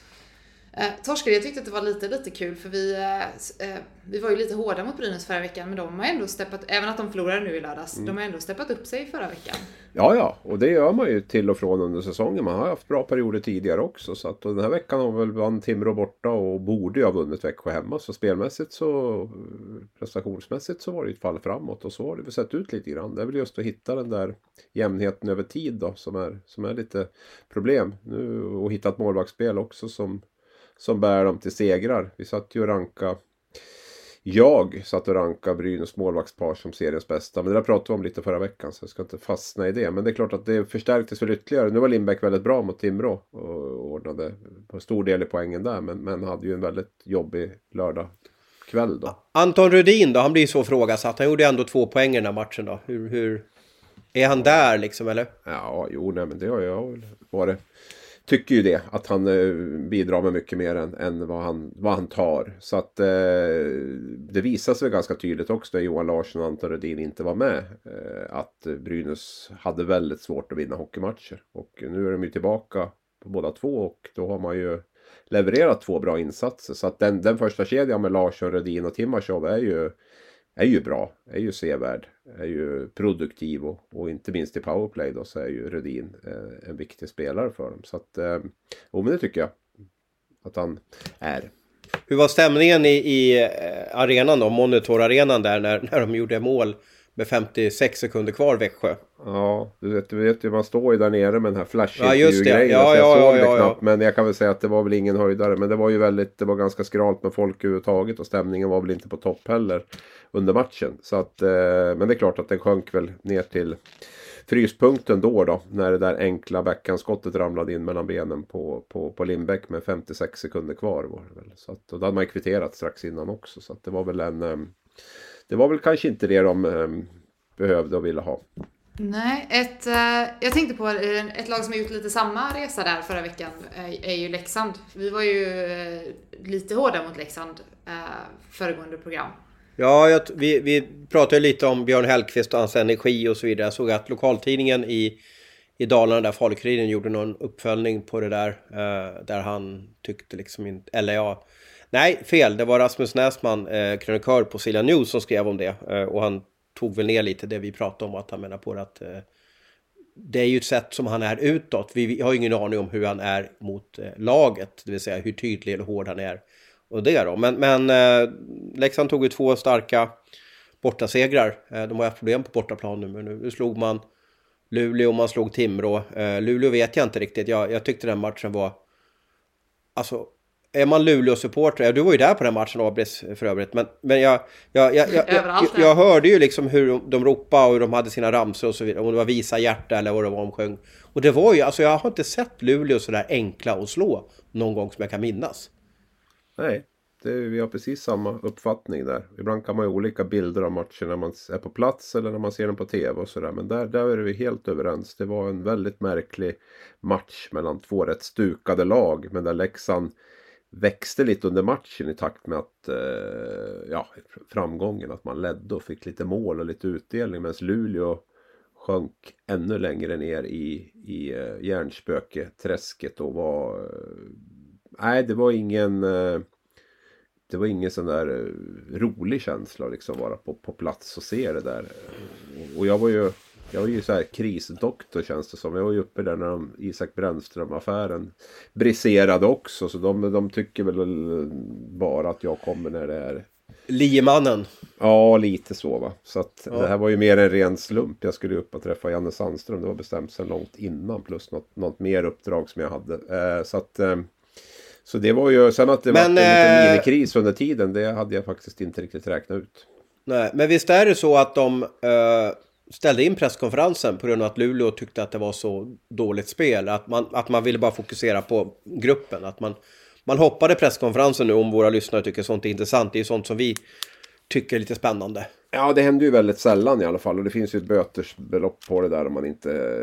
eh, torskade. Jag tyckte att det var lite, lite kul för vi, eh, eh, vi var ju lite hårda mot Brynäs förra veckan, men de har ändå steppat, även att de förlorade nu i lördags, de har ändå steppat upp sig förra veckan. Ja, ja, och det gör man ju till och från under säsongen. Man har haft bra perioder tidigare också. Så att, den här veckan har väl vann Timrå borta och borde ju ha vunnit Växjö hemma. Så spelmässigt så, prestationsmässigt så var det ett fall framåt. Och så har det väl sett ut lite grann. Det är väl just att hitta den där jämnheten över tid då som är, som är lite problem. Nu, och hitta ett målvaktsspel också som, som bär dem till segrar. Vi satt ju och ranka jag satt och rankade Brynäs målvaktspar som seriens bästa. Men det där pratade vi om lite förra veckan så jag ska inte fastna i det. Men det är klart att det förstärktes väl ytterligare. Nu var Lindbäck väldigt bra mot Timrå och ordnade på stor del i poängen där. Men, men hade ju en väldigt jobbig lördag kväll då. Anton Rudin då, han blir så frågasatt. Han gjorde ändå två poäng i den här matchen då. Hur, hur... Är han där liksom eller? Ja, jo, nej, men det har jag väl varit. Tycker ju det, att han eh, bidrar med mycket mer än, än vad, han, vad han tar. Så att eh, det visar sig ganska tydligt också när Johan Larsson och Anton Rudin inte var med. Eh, att Brynäs hade väldigt svårt att vinna hockeymatcher. Och nu är de ju tillbaka på båda två och då har man ju levererat två bra insatser. Så att den, den första kedjan med Larsson, Rudin och Timashov är ju är ju bra, är ju sevärd, är ju produktiv och, och inte minst i powerplay då så är ju Rudin eh, en viktig spelare för dem. Så att, eh, jo men det tycker jag att han är. hur var stämningen i, i eh, arenan då, monitorarenan där när, när de gjorde mål med 56 sekunder kvar Växjö? Ja, du vet, du vet ju man står ju där nere med den här flash Ja, Ja, så jag ja, såg ja, det knappt. Men jag kan väl säga att det var väl ingen höjdare. Men det var ju väldigt, det var ganska skralt med folk överhuvudtaget och stämningen var väl inte på topp heller under matchen. Så att, eh, men det är klart att den sjönk väl ner till fryspunkten då då. När det där enkla backhandskottet ramlade in mellan benen på, på, på Lindbäck med 56 sekunder kvar. Var det väl. Så att, och då hade man kvitterat strax innan också. Så att det var väl en... Det var väl kanske inte det de eh, behövde och ville ha. Nej, ett, eh, jag tänkte på eh, ett lag som har gjort lite samma resa där förra veckan eh, är ju Leksand. Vi var ju lite hårda mot Leksand föregående program. Ja, jag, vi, vi pratade lite om Björn Hellkvist och hans energi och så vidare. Jag såg att lokaltidningen i, i Dalarna, där Falukuriden gjorde någon uppföljning på det där. Där han tyckte liksom inte, eller ja, nej fel, det var Rasmus Näsman, eh, krönikör på Silja News som skrev om det. Eh, och han tog väl ner lite det vi pratade om, att han menar på att eh, det är ju ett sätt som han är utåt. Vi, vi har ju ingen aning om hur han är mot eh, laget, det vill säga hur tydlig eller hård han är. Och det då. Men, men eh, Leksand tog ju två starka bortasegrar. Eh, de har haft problem på bortaplan nu, men nu, nu slog man Luleå och man slog Timrå. Eh, Luleå vet jag inte riktigt. Jag, jag tyckte den matchen var... Alltså, är man Luleå-supporter, ja, du var ju där på den matchen Abris för övrigt, men, men jag, jag, jag, jag, jag, Överallt, jag, jag hörde ju liksom hur de, de ropade och hur de hade sina ramsor och så vidare, om det var Visa hjärta eller vad det var de sjöng. Och det var ju, alltså jag har inte sett Luleå sådär enkla att slå någon gång som jag kan minnas. Nej, det, vi har precis samma uppfattning där. Ibland kan man ju olika bilder av matchen när man är på plats eller när man ser den på tv och sådär. Men där, där är vi helt överens. Det var en väldigt märklig match mellan två rätt stukade lag. Men där Leksand växte lite under matchen i takt med att eh, ja, framgången. Att man ledde och fick lite mål och lite utdelning. Medan Luleå sjönk ännu längre ner i, i eh, hjärnspöketräsket och var... eh, nej, det var ingen... eh, det var ingen sån där eh, rolig känsla att liksom vara på, på plats och se det där. Och jag var ju, jag var ju så här krisdoktor känns det som. Jag var ju uppe där när de, Isak Brännström-affären briserade också. Så de, de tycker väl bara att jag kommer när det är Liemannen. Ja, lite så va. Så att det här var ju mer en ren slump. Jag skulle upp och träffa Janne Sandström. Det var bestämt sedan långt innan. Plus något, något mer uppdrag som jag hade. Eh, så att... Eh, så det var ju... Sen att det Men, var en liten eh, minikris under tiden. Det hade jag faktiskt inte riktigt räknat ut. Nej, men visst är det så att de eh, ställde in presskonferensen på grund av att Luleå tyckte att det var så dåligt spel. Att man, att man ville bara fokusera på gruppen. Att man, man hoppade presskonferensen nu om våra lyssnare tycker sånt är intressant. Det är ju sånt som vi tycker är lite spännande. Ja, det händer ju väldigt sällan i alla fall. Och det finns ju ett bötesbelopp på det där om man inte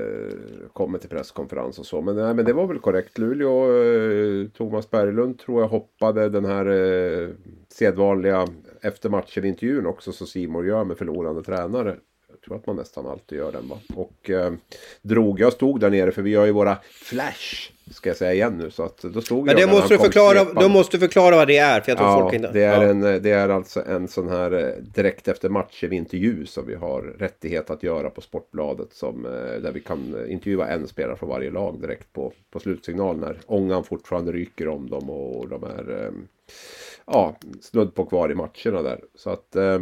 kommer till presskonferens och så. Men, nej, men det var väl korrekt. Luleå, eh, Thomas Berglund tror jag hoppade den här eh, sedvanliga efter matchen-intervjun också. som Simon gör med förlorande tränare. Jag tror att man nästan alltid gör den va. Och eh, drog, jag stod där nere för vi gör ju våra flash. Ska jag säga igen nu. Så att då stod Men jag det måste du förklara, du måste förklara vad det är. För jag tror Ja, folk inte... det är, ja. en, det är alltså en sån här eh, direkt efter matchen intervju som vi har rättighet att göra på Sportbladet. Som, eh, där vi kan eh, intervjua en spelare från varje lag direkt på, på slutsignal när ångan fortfarande ryker om dem och de är eh, ja, snudd på kvar i matcherna där. Så att, eh,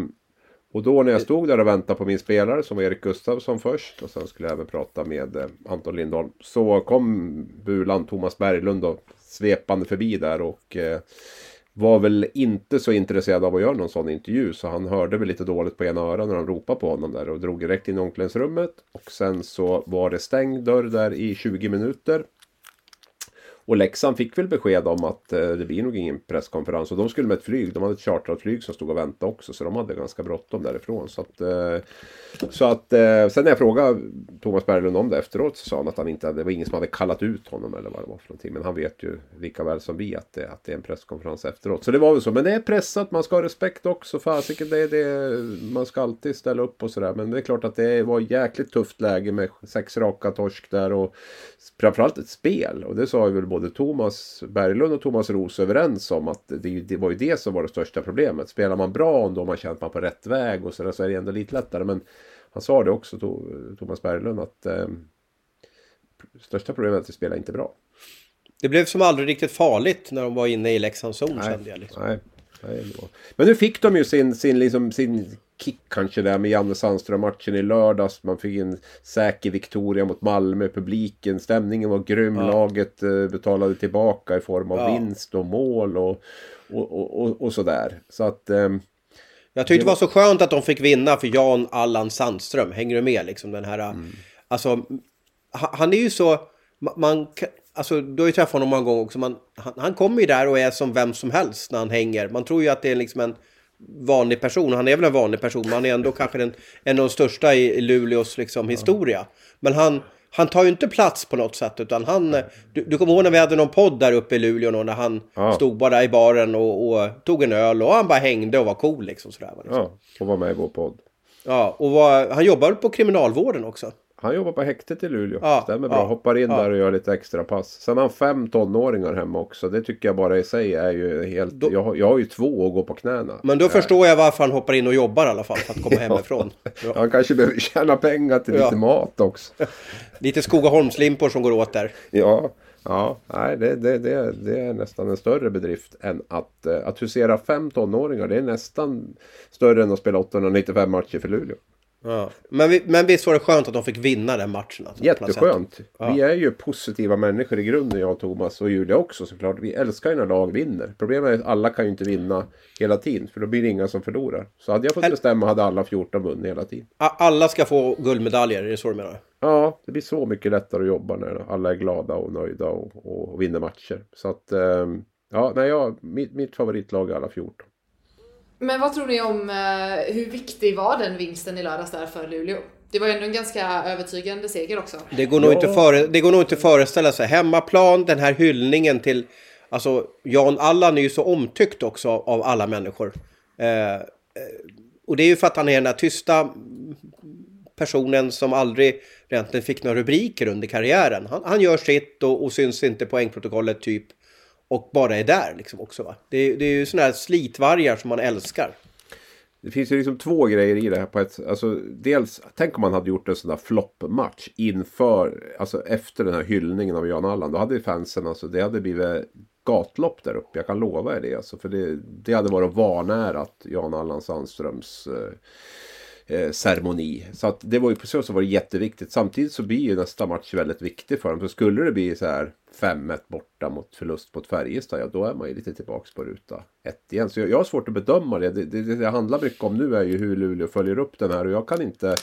och då när jag stod där och väntade på min spelare som var Erik Gustafsson först och sen skulle jag även prata med eh, Anton Lindholm. Så kom Bulan Thomas Berglund och svepande förbi där och eh, var väl inte så intresserad av att göra någon sån intervju så han hörde väl lite dåligt på ena örat när de ropade på honom där och drog direkt in i omklädningsrummet och sen så var det stängd dörr där i 20 minuter. Och Leksand fick väl besked om att eh, det blir nog ingen presskonferens. Och de skulle med ett flyg. De hade ett chartrat flyg som stod och väntade också. Så de hade ganska bråttom därifrån. Så att, eh, så att eh, sen när jag frågade Thomas Berglund om det efteråt så sa han att han inte hade, det var ingen som hade kallat ut honom eller vad det var för någonting. Men han vet ju lika väl som vi att det, att det är en presskonferens efteråt. Så det var väl så. Men det är pressat, man ska ha respekt också. Fasiken, det det, man ska alltid ställa upp och sådär. Men det är klart att det var jäkligt tufft läge med sex raka torsk där. Och framförallt ett spel. Och det sa ju väl både Thomas Berglund och Thomas Roos överens om att det, det var ju det som var det största problemet. Spelar man bra och då har man känt man på rätt väg och sådär så är det ändå lite lättare. Men han sa det också, Thomas Berglund, att eh, största problemet är att vi spelar inte bra. Det blev som aldrig riktigt farligt när de var inne i Leksands zon kände jag. Liksom. Nej, nej, Men nu fick de ju sin, sin, liksom, sin kick kanske där med Janne Sandström-matchen i lördags. Man fick en säker Victoria mot Malmö. Publiken, stämningen var grym. Laget eh, betalade tillbaka i form av Ja. vinst och mål och, och, och, och, och sådär. Så att... ehm, Jag tyckte det var så skönt att de fick vinna för Jan Allan Sandström. Hänger du med liksom den här... Mm. Alltså, han, är ju så... ma- Man, alltså, du har ju träffat honom många gånger också. Man, han, han kommer ju där och är som vem som helst när han hänger. Man tror ju att det är liksom en vanlig person. Han är väl en vanlig person, men han är ändå kanske den, en av de största i, i Luleås liksom, historia. Men han, han tar ju inte plats på något sätt, utan han... Du, du kommer ihåg när vi hade någon podd där uppe i Luleå, när han Ja. stod bara i baren och, och tog en öl och han bara hängde och var cool liksom sådär. Liksom. ja, och var med i vår podd. Ja, och var, han jobbar på kriminalvården också. Han jobbar på häktet i Luleå. Ja, Stämmer bra. ja, Hoppar in ja. där och gör lite extra pass. Sen har han fem tonåringar hemma också. Det tycker jag bara i sig är ju helt... Då- Jag, har- jag har ju två att gå på knäna. Men då förstår jag varför han hoppar in och jobbar i alla fall, för att komma hemifrån. Ja. Han kanske behöver tjäna pengar till lite mat också. Lite Skogaholmslimpor som går åt där. Ja, ja nej, det, det, det, det är nästan en större bedrift än att, eh, att husera fem tonåringar. Det är nästan större än att spela 895 matcher för Luleå. Ja. Men, vi, men visst var det skönt att de fick vinna den matchen? Alltså. Jätteskönt. Vi är ju positiva människor i grunden, jag och Thomas och Julia också såklart. Vi älskar ju när lag vinner. Problemet är att alla kan ju inte vinna hela tiden, för då blir det inga som förlorar. Så hade jag fått Hel- bestämma hade alla 14 vunnit hela tiden. Alla ska få guldmedaljer, är det så du menar? Ja, det blir så mycket lättare att jobba när alla är glada och nöjda och, och vinner matcher. Så att, ehm, ja, nej, jag, mitt, mitt favoritlag är alla 14. Men vad tror ni om eh, hur viktig var den vinsten i lördags där för Luleå? Det var ju ändå en ganska övertygande seger också. Det går, nog inte före, det går nog inte att föreställa sig. Hemmaplan, den här hyllningen till... Alltså, Jan Allan är ju så omtyckt också av, alla människor. Eh, eh, och det är ju för att han är den där tysta personen som aldrig egentligen fick några rubriker under karriären. Han, han gör sitt och, och syns inte på poängprotokollet typ. Och bara är där liksom också va. Det, är- det är ju sådana här slitvargar som man älskar. Det finns ju liksom två grejer i det här. På ett, alltså, dels, tänk om man hade gjort en sån där floppmatch inför, alltså efter den här hyllningen av Jan Allan. Då hade fansen, alltså, det hade blivit gatlopp där uppe. Jag kan lova er det. Alltså, för det, det hade varit vanärat Jan Allan Sandströms eh, eh, ceremoni. Så att det var ju på så sätt var det jätteviktigt. Samtidigt så blir ju nästa match väldigt viktig för dem. Så skulle det bli så här 5-1 borta mot förlust mot Färjestad, ja då är man ju lite tillbaks på ruta ett igen. Så jag, jag har svårt att bedöma. Det, det. det det handlar mycket om nu är ju hur Luleå följer upp den här och jag kan inte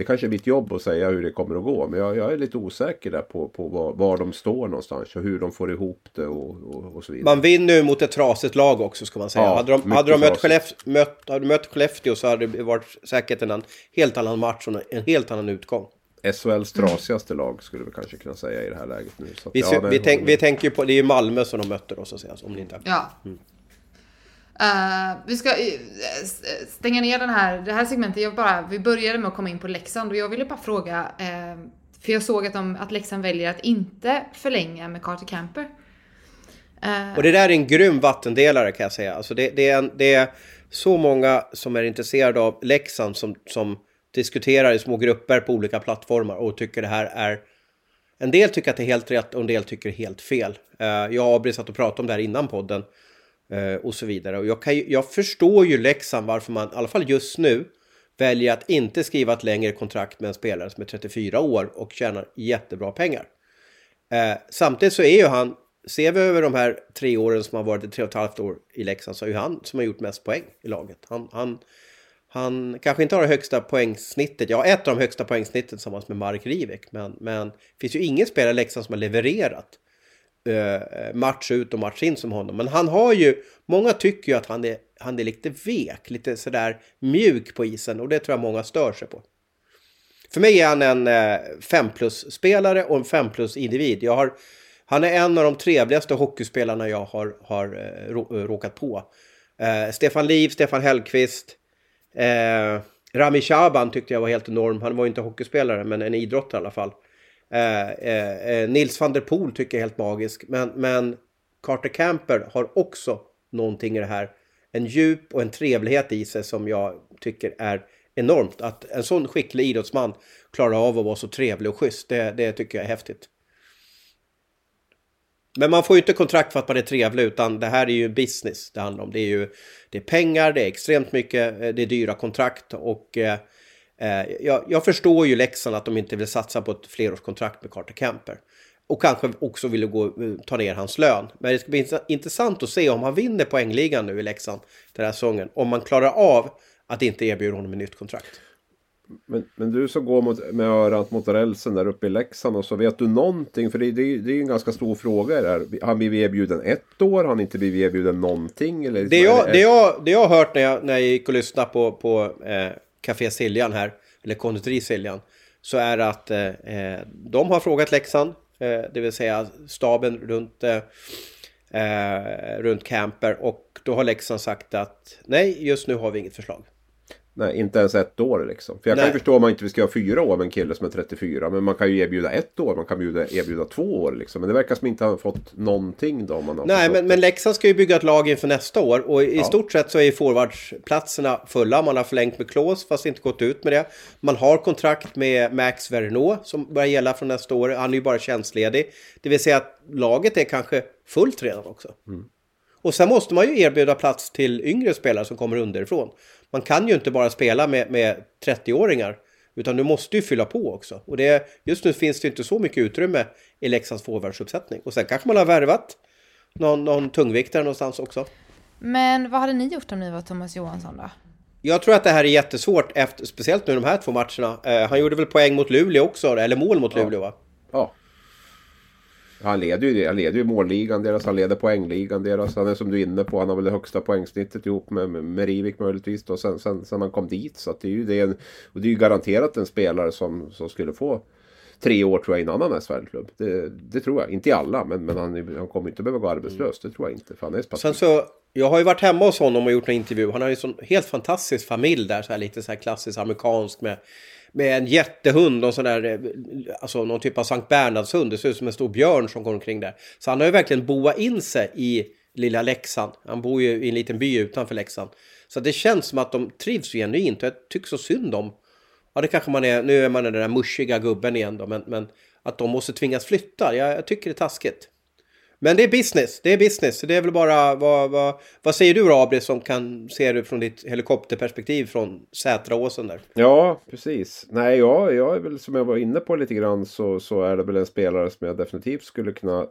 det kanske är mitt jobb att säga hur det kommer att gå. Men jag, jag är lite osäker där på, på var, var de står någonstans och hur de får ihop det och, och, och så vidare. Man vinner ju mot ett trasigt lag också ska man säga. Ja, hade, de, hade, de mött. Skellefteå, mött, hade de mött Skellefteå så hade det varit säkert en helt annan match och en helt annan utgång. SHLs trasigaste lag skulle vi kanske kunna säga i det här läget nu. Så att, Vi, ja, vi, tänk, vi tänker ju på, det är ju Malmö som de mötte då så att säga. Om ni inte... Ja. Uh, vi ska eh, eh, stänga ner den här, det här segmentet. Jag bara, vi började med att komma in på Leksand och jag ville bara fråga, uh, för jag såg att, de, att Leksand väljer att inte förlänga med Carter Camper. Uh, Och det där är en grym vattendelare kan jag säga. Alltså det, det, är en, det är så många som är intresserade av Leksand som, som diskuterar i små grupper på olika plattformar och tycker det här är... En del tycker att det är helt rätt och en del tycker helt fel. Jag och Abri satt och pratade om det här innan podden Eh, och så vidare. Och jag, kan ju, jag förstår ju Leksand varför man, i alla fall just nu, väljer att inte skriva ett längre kontrakt med en spelare som är 34 år och tjänar jättebra pengar. Eh, samtidigt så är ju han, ser vi över de här tre åren som har varit, tre och ett halvt år i Leksand, så är ju han som har gjort mest poäng i laget. Han, han, han kanske inte har det högsta poängsnittet, ja ett av de högsta poängsnittet tillsammans med Mark Rivik, men, men det finns ju ingen spelare i Leksand som har levererat eh, match ut och match in som honom. Men han har ju, många tycker ju att han är, han är lite vek, lite sådär mjuk på isen och det tror jag många stör sig på. För mig är han en eh, 5 plus-spelare och en 5 plus-individ. Jag har, han är en av de trevligaste hockeyspelarna jag har, har eh, eh, råkat på. Eh, Stefan Liv, Stefan Hellqvist, eh, Rami Shaban tyckte jag var helt enorm. Han var ju inte hockeyspelare men en idrottare i alla fall. Eh, eh, eh, Nils van der Poel tycker jag är helt magisk. Men, men Carter Camper har också någonting i det här. En djup och en trevlighet i sig som jag tycker är enormt. Att en sån skicklig idrottsman klarar av att vara så trevlig och schysst. Det, det tycker jag är häftigt. Men man får ju inte kontrakt för att man är trevlig utan det här är ju business det handlar om. Det är ju det är pengar, det är extremt mycket, eh, det är dyra kontrakt och eh, jag, jag, förstår ju Leksand att de inte vill satsa på ett flerårskontrakt med Carter Camper. Och kanske också vill gå, eh, ta ner hans lön. Men det ska bli intressant att se om han vinner poängligan nu i Leksand den här säsongen. Om man klarar av att inte erbjuda honom ett nytt kontrakt. Men, men du som går mot, med örat mot rälsen där uppe i Leksand och så vet du någonting? För det, det, det är ju en ganska stor fråga där. Har han blivit erbjuden ett år? Har han inte blivit erbjuden någonting? Eller, det, jag, det, jag, det jag har hört när jag, när jag gick och lyssnade på, på eh, Café Siljan här, eller konditori Siljan, så är det att eh, eh, de har frågat Leksand, eh, det vill säga staben runt, eh, eh, runt Camper och då har Leksand sagt att nej, just nu har vi inget förslag. Nej, inte ens ett år liksom. För jag Nej. kan ju förstå om man inte ska ha fyra år med en kille som är 34. Men man kan ju erbjuda ett år, man kan erbjuda, erbjuda två år liksom. Men det verkar som inte ha fått någonting då. Man har Nej, men, men Leksand ska ju bygga ett lag inför nästa år. Och i ja. stort sett så är forwardsplatserna fulla. Man har förlängt med Klås fast inte gått ut med det. Man har kontrakt med Max Verneau som börjar gälla från nästa år. Han är ju bara tjänstledig. Det vill säga att laget är kanske fullt redan också. Mm. Och sen måste man ju erbjuda plats till yngre spelare som kommer underifrån. Man kan ju inte bara spela med, med 30-åringar. Utan du måste ju fylla på också. Och det, just nu finns det inte så mycket utrymme i Leksands forwardsuppsättning. Och sen kanske man har värvat någon, någon tungviktare någonstans också. Men vad hade ni gjort om ni var Thomas Johansson då? Jag tror att det här är jättesvårt, efter, speciellt nu de här två matcherna. Eh, han gjorde väl poäng mot Luleå också, eller mål mot ja. Luleå va? Ja. Han leder ju, han leder ju målligan deras, han leder poängligan deras. Han är som du är inne på, han har väl det högsta poängsnittet ihop med, med Rivik möjligtvis då, sen, sen, sen han kom dit. Så det är ju det, och det är ju garanterat en spelare som, som skulle få tre år tror jag i en annan SHL-klubb. Det, det, tror jag. Inte i alla, men, men han, han kommer inte behöva gå arbetslös. Det tror jag inte. För han är Sen så, jag har ju varit hemma hos honom och gjort en intervju. Han har ju en sån helt fantastisk familj där, så här lite så här klassisk amerikansk med med en jättehund, någon sån där, eh, alltså någon typ av Sankt Bernhardshund. Det ser ut som en stor björn som går omkring där. Så han har ju verkligen boat in sig i lilla Leksand. Han bor ju i en liten by utanför Leksand. Så det känns som att de trivs genuint och jag tycker så synd om. Ja, det kanske man är, nu är man den där mushiga gubben igen då, men, men att de måste tvingas flytta, jag, jag tycker det är taskigt. Men det är business, det är business. Så det är väl bara, vad, vad, vad säger du Rabri som kan se det från ditt helikopterperspektiv från Sätraåsen där? Ja, precis. Nej, ja, jag är väl som jag var inne på lite grann så, så är det väl en spelare som jag definitivt skulle kunna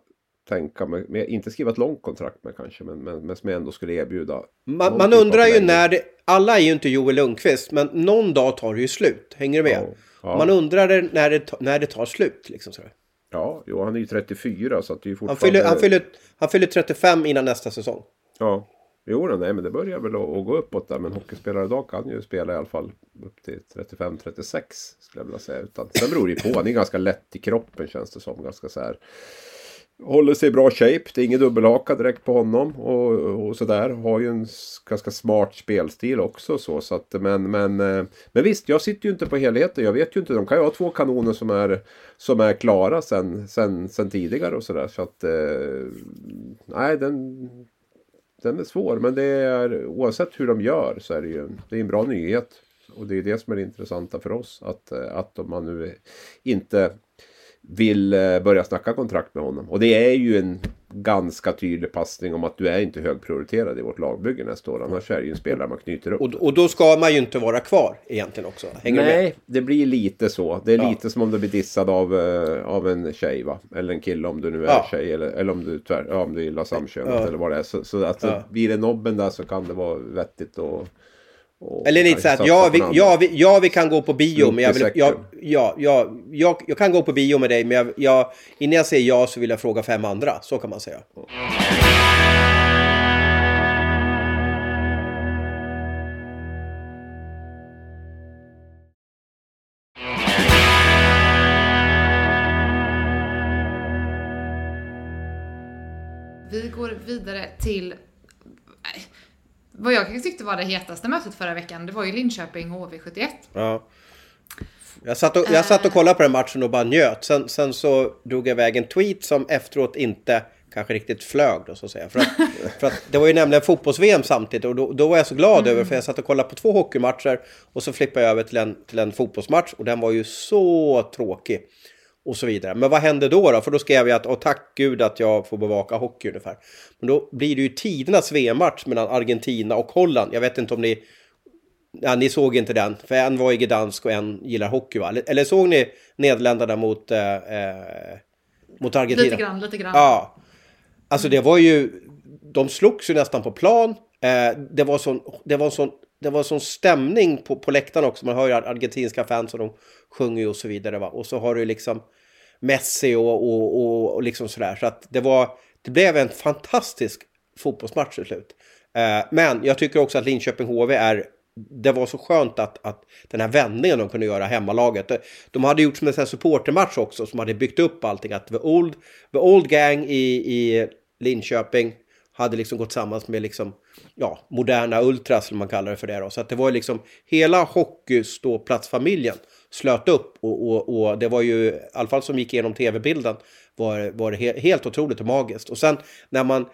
tänka mig, med, inte skriva ett långt kontrakt med kanske, men, men, men som jag ändå skulle erbjuda. Man, man typ undrar ju när det, alla är ju inte Joel Lundqvist, men någon dag tar det ju slut, hänger du med? Ja, ja. Man undrar när det, när det tar slut, liksom sådär. Ja, jo, han är ju 34 så att det är ju fortfarande... Han fyller, han, fyller, han fyller 35 innan nästa säsong. Ja, jo, nej, men det börjar väl att, att gå uppåt där. Men hockeyspelare idag kan ju spela i alla fall upp till 35-36 skulle jag vilja säga. Utan, sen beror det ju på, han är ganska lätt i kroppen känns det som. Ganska så här Håller sig i bra shape. Det är ingen dubbelhaka direkt på honom. Och, och sådär. Har ju en ganska smart spelstil också. Så, så att, men, men, eh, men visst, jag sitter ju inte på helheten. Jag vet ju inte. De kan ju ha två kanoner som är, som är klara sen, sen, sen tidigare och sådär. Så att... Eh, nej, den, den är svår. Men det är oavsett hur de gör så är det ju det är en bra nyhet. Och det är det som är det intressanta för oss. Att, att man nu inte vill eh, börja snacka kontrakt med honom. Och det är ju en ganska tydlig passning om att du är inte högprioriterad i vårt lagbygge nästa år. Annars är det ju en spelare man knyter upp. Och, och då ska man ju inte vara kvar egentligen också. Hänger Nej, det blir lite så. Det är ja. lite som om du blir dissad av, uh, av en tjej va? Eller en kille om du nu är ja. tjej. Eller, eller om du tvär, ja, om du gillar samkönat ja. eller vad det är. Så, så alltså, ja. blir det nobben där så kan det vara vettigt att eller lite såhär, ja vi, ja, vi, ja vi kan gå på bio, men jag, vill, jag, ja, ja, jag, jag kan gå på bio med dig, men jag, jag, innan jag säger ja så vill jag fråga fem andra. Så kan man säga. Vi går vidare till vad jag kanske tyckte var det hetaste mötet förra veckan, det var ju Linköping HV71. Ja. Jag satt, och, jag satt och kollade på den matchen och bara njöt. Sen, sen så drog jag iväg en tweet som efteråt inte kanske riktigt flög då så att säga. För att, för att det var ju nämligen fotbolls-VM samtidigt och då, då var jag så glad mm. över för jag satt och kollade på två hockeymatcher och så flippade jag över till en, till en fotbollsmatch och den var ju så tråkig. Och så vidare. Men vad hände då? då? För då skrev jag att, och tack gud att jag får bevaka hockey ungefär. Men då blir det ju tidernas VM-match mellan Argentina och Holland. Jag vet inte om ni... Ja, ni såg inte den, för en var i Gdansk och en gillar hockey va? Eller, eller såg ni Nederländerna mot, eh, eh, mot Argentina? Lite grann, lite grann. Ja. Alltså det var ju... De slogs ju nästan på plan. Eh, det var sån... Det var sån det var sån stämning på, på läktaren också. Man hör ju argentinska fans och de sjunger ju och så vidare. Va? Och så har du liksom Messi och, och, och, och liksom sådär. Så att det var, det blev en fantastisk fotbollsmatch till slut. Eh, men jag tycker också att Linköping HV är det var så skönt att, att den här vändningen de kunde göra hemmalaget. De hade gjort som en supportermatch också som hade byggt upp allting. Att the old, the old gang i, i Linköping hade liksom gått samman med liksom, ja, moderna ultras, som man kallar det för det då. Så att det var liksom hela hockeyståplatsfamiljen slöt upp och, och, och, det var ju, i alla fall som gick igenom tv-bilden, var, var det he, helt otroligt och magiskt. Och sen när man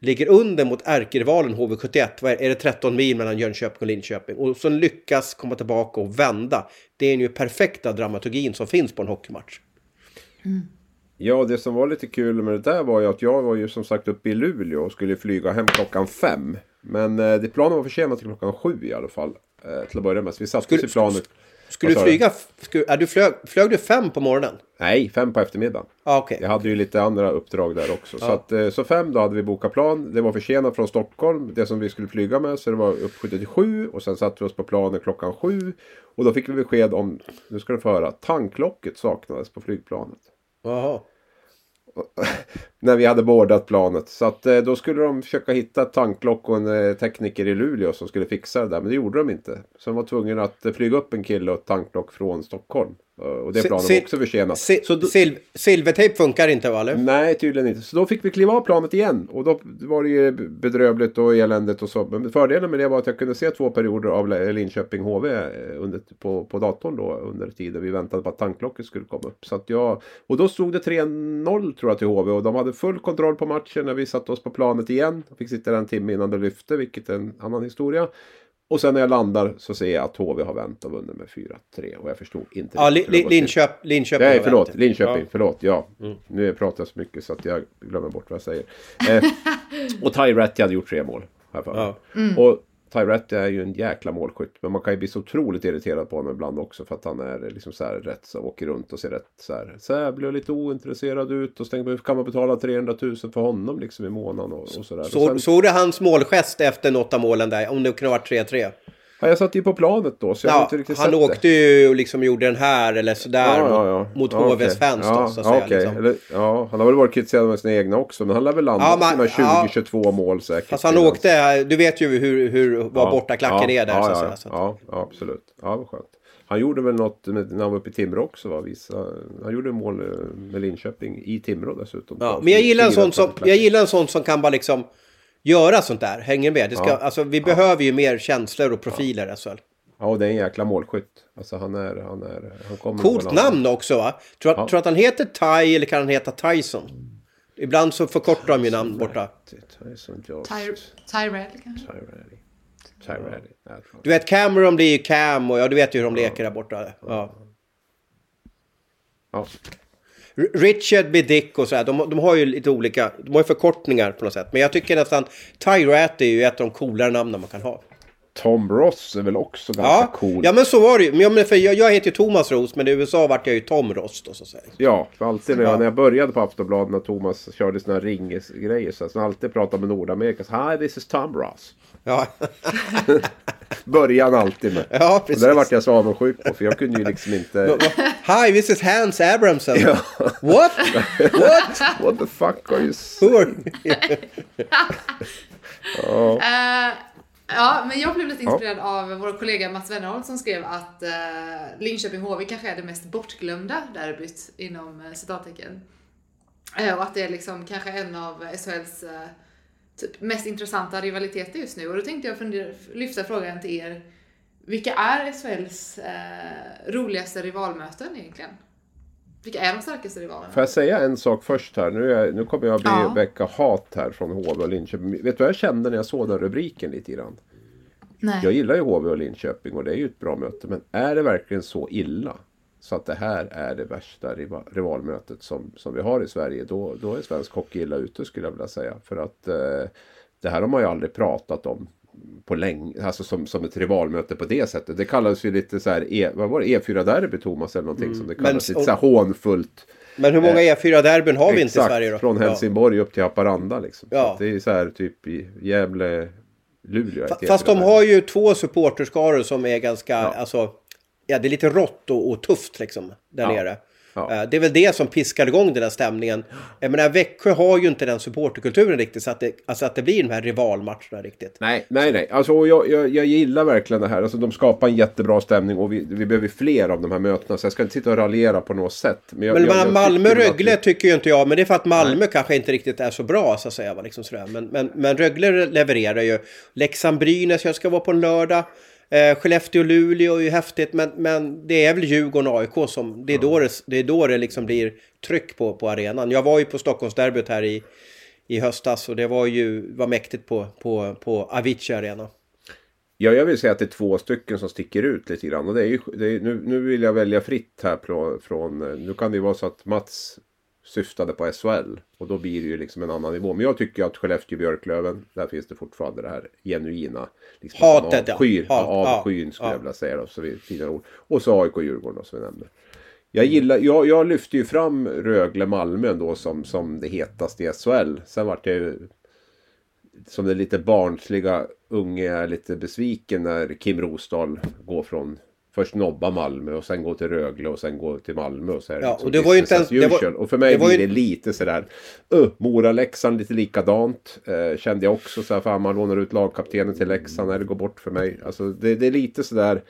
ligger under mot ärkerivalen HV71, vad är, är det 13 mil mellan Jönköping och Linköping, och så lyckas komma tillbaka och vända. Det är ju perfekta dramaturgin som finns på en hockeymatch. Mm. Ja, det som var lite kul med det där var ju att jag var ju som sagt uppe i Luleå och skulle flyga hem klockan fem. Men eh, det planen var försenat till klockan sju i alla fall. Eh, till att börja med. Så vi satte oss i planet. Skulle du flyga? Skulle, är du flög, flög du fem på morgonen? Nej, fem på eftermiddagen. Ah, okay. Jag hade ju lite andra uppdrag där också. Ah. Så, att, eh, så fem då hade vi bokat plan. Det var försenat från Stockholm, det som vi skulle flyga med. Så det var uppskjutet till sju. Och sen satte vi oss på planet klockan sju. Och då fick vi besked om, nu ska du få höra, tanklocket saknades på flygplanet. Jaha. Bon. när vi hade bordat planet. Så att eh, då skulle de försöka hitta ett tanklock och en eh, tekniker i Luleå som skulle fixa det där. Men det gjorde de inte. Så de var tvungna att eh, flyga upp en kille och ett tanklock från Stockholm. Och det planet var också försenat. Så sil silvertejp funkar inte va? Eller? Nej, tydligen inte. Så då fick vi kliva av planet igen. Och då var det ju bedrövligt och eländigt och så. Men fördelen med det var att jag kunde se två perioder av Linköping HV under, på, på datorn då. Under tiden vi väntade på att tanklocket skulle komma upp. Så jag, och då stod det 3-0 tror jag till HV. Och de hade full kontroll på matchen när vi satte oss på planet igen. Jag fick sitta där en timme innan det lyfte, vilket är en annan historia. Och sen när jag landar så ser jag att HV har vänt och vunnit med 4-3. Och jag förstod inte. Ja, li, li, Linköp, Linköping Nej, förlåt. Linköping, ja. förlåt. Ja. Mm. Nu pratar jag så mycket så att jag glömmer bort vad jag säger. Eh, och Ty Ratty hade gjort tre mål. Här ja. mm. Och Tyrett är ju en jäkla målskytt. Men man kan ju bli så otroligt irriterad på honom ibland också. För att han är liksom så här rätt så åker runt och ser rätt så här. Så här blir lite ointresserad ut. Och så tänker man, kan man betala 300 000 för honom liksom i månaden och, och sådär. Så, såg du hans målgest efter något av målen där? Om det kunde ha varit 3-3? Ja, jag satt ju på planet då så jag ja, inte riktigt Han åkte det. ju och liksom gjorde den här eller sådär ja, ja, mot, mot HVs okay. fans då, så att säga. Okay. Liksom. Eller, ja, han har väl varit kritiserad med sina egna också men han lär väl landa ja, sina 20-22 mål säkert. Fast han åkte, du vet ju hur, hur vad borta klacken är där. Ja, så att säga, så ja, ja, absolut. Ja, vad skönt. Han gjorde väl något med, när han var uppe i Timrå också va? Vissa, han gjorde mål eh, med Linköping i Timrå dessutom. Ja, men jag gillar, en sån som, jag gillar en sån som kan bara liksom göra sånt där. Hänger med. Det ska, ja. alltså, vi behöver ju mer känslor och profiler i SHL. Ja, och det är en jäkla målskytt. Alltså han är... Han är han kommer Coolt namn också va? Tror, ja. tror att han heter Ty eller kan han heta Tyson? Ibland så förkortar de ju namn borta. Tyson Tyrell kanske? Tyrell. Du vet Cameron blir ju Cam och ja, du vet ju hur de leker där borta. Ja. ja. Richard blir Dick och så här. De, de har ju lite olika, de har ju förkortningar på något sätt. Men jag tycker nästan Tyrat är ju ett av de coolare namnen man kan ha. Tom Ross är väl också ganska ja, cool. Ja, men så var det ju. Men för jag, jag heter ju Thomas Ross, men i USA vart jag ju Tom Ross då, så att säga. Ja, för alltid när jag, ja. när jag började på Aftonbladet när Thomas körde här ringgrejer så han alltid pratade med Nordamerika. Så, Hi, this is Tom Ross. Ja. Början alltid med. Ja, precis. Och det vart jag så avundsjuk på, för jag kunde ju liksom inte... Hi, this is Hans Abramson. Ja. What? What? What the fuck are you saying? Oh. uh... Ja, men jag blev lite inspirerad ja. av vår kollega Mats Wennerholm som skrev att uh, Linköping HV kanske är det mest bortglömda derbyt inom uh, citattecken. Uh, och att det är liksom kanske en av SHLs uh, typ mest intressanta rivaliteter just nu. Och då tänkte jag fundera, lyfta frågan till er. Vilka är SHLs uh, roligaste rivalmöten egentligen? Vilka är de starkaste rivalerna? Får jag säga en sak först här? Nu, är, nu kommer jag bli ja. väcka hat här från HV och Linköping. Vet du vad jag kände när jag såg den rubriken lite grann? Nej. Jag gillar ju HV och Linköping och det är ju ett bra möte. Men är det verkligen så illa? Så att det här är det värsta rival, rivalmötet som, som vi har i Sverige. Då, då är svensk hockey illa ute skulle jag vilja säga. För att eh, det här har man ju aldrig pratat om på länge, alltså som, som ett rivalmöte på det sättet. Det kallas ju lite så här, e, vad var det, E4-derby Thomas eller någonting som det kallas. Men- lite så här hånfullt. Men hur många E4-derbyn har vi inte i Exakt, Sverige då? från Helsingborg upp till Haparanda liksom. Ja. Det är så här typ i Gävle, Luleå. Fast de E4-derby. har ju två supporterskaror som är ganska, alltså, ja det är lite rått och, och tufft liksom där Ja. nere. Ja. Eh, Det är väl det som piskar igång den här stämningen. Jag menar Växjö har ju inte den supporterkulturen riktigt så att det, alltså att det blir de här rivalmatcherna riktigt. Nej, nej, nej. Alltså, jag, jag, jag gillar verkligen det här. Alltså, de skapar en jättebra stämning och vi, vi behöver fler av de här mötena. Så jag ska inte sitta och raljera på något sätt. Men, jag, Men jag, Malmö-Rögle att- tycker ju inte jag, men det är för att Malmö kanske inte riktigt är så bra så att säga. Liksom sådär. Men, men, men Rögle levererar ju. Leksand-Brynäs, jag ska vara på en lördag. Eh, Skellefteå-Luleå är ju häftigt, men, men det är väl Djurgården och AIK som... Det är då det, det, är då det liksom blir tryck på, på arenan. Jag var ju på Stockholmsderbyt här i, i höstas och det var ju var mäktigt på, på, på Avicii Arena. Ja, jag vill säga att det är två stycken som sticker ut lite grann. Och det är ju, det är, nu, nu vill jag välja fritt här från, från... Nu kan det ju vara så att Mats syftade på SHL. Och då blir det ju liksom en annan nivå. Men jag tycker att Skellefteå-Björklöven, där finns det fortfarande det här genuina... Liksom Hatet, ja. avskyr, Hat, ja. Avskyn skulle ja. jag vilja säga då. Så vi, fina ord. Och så AIK-Djurgården då, som vi nämnde. Jag, gillar, jag, jag lyfte ju fram Rögle-Malmö då som, som det hetaste i SHL. Sen vart jag ju som den lite barnsliga unge är lite besviken när Kim Rosdahl går från först nobba Malmö och sen går till Rögle och sen går till Malmö. Och så är det Ja, liksom och det var ju inte ens- det var-. Och för mig det var blir ju- det lite sådär. Uh, Mora-Leksand lite likadant. Eh, kände jag också så här, fan man lånar ut lagkaptenen till Leksand när det går bort för mig. Alltså det, det är lite sådär.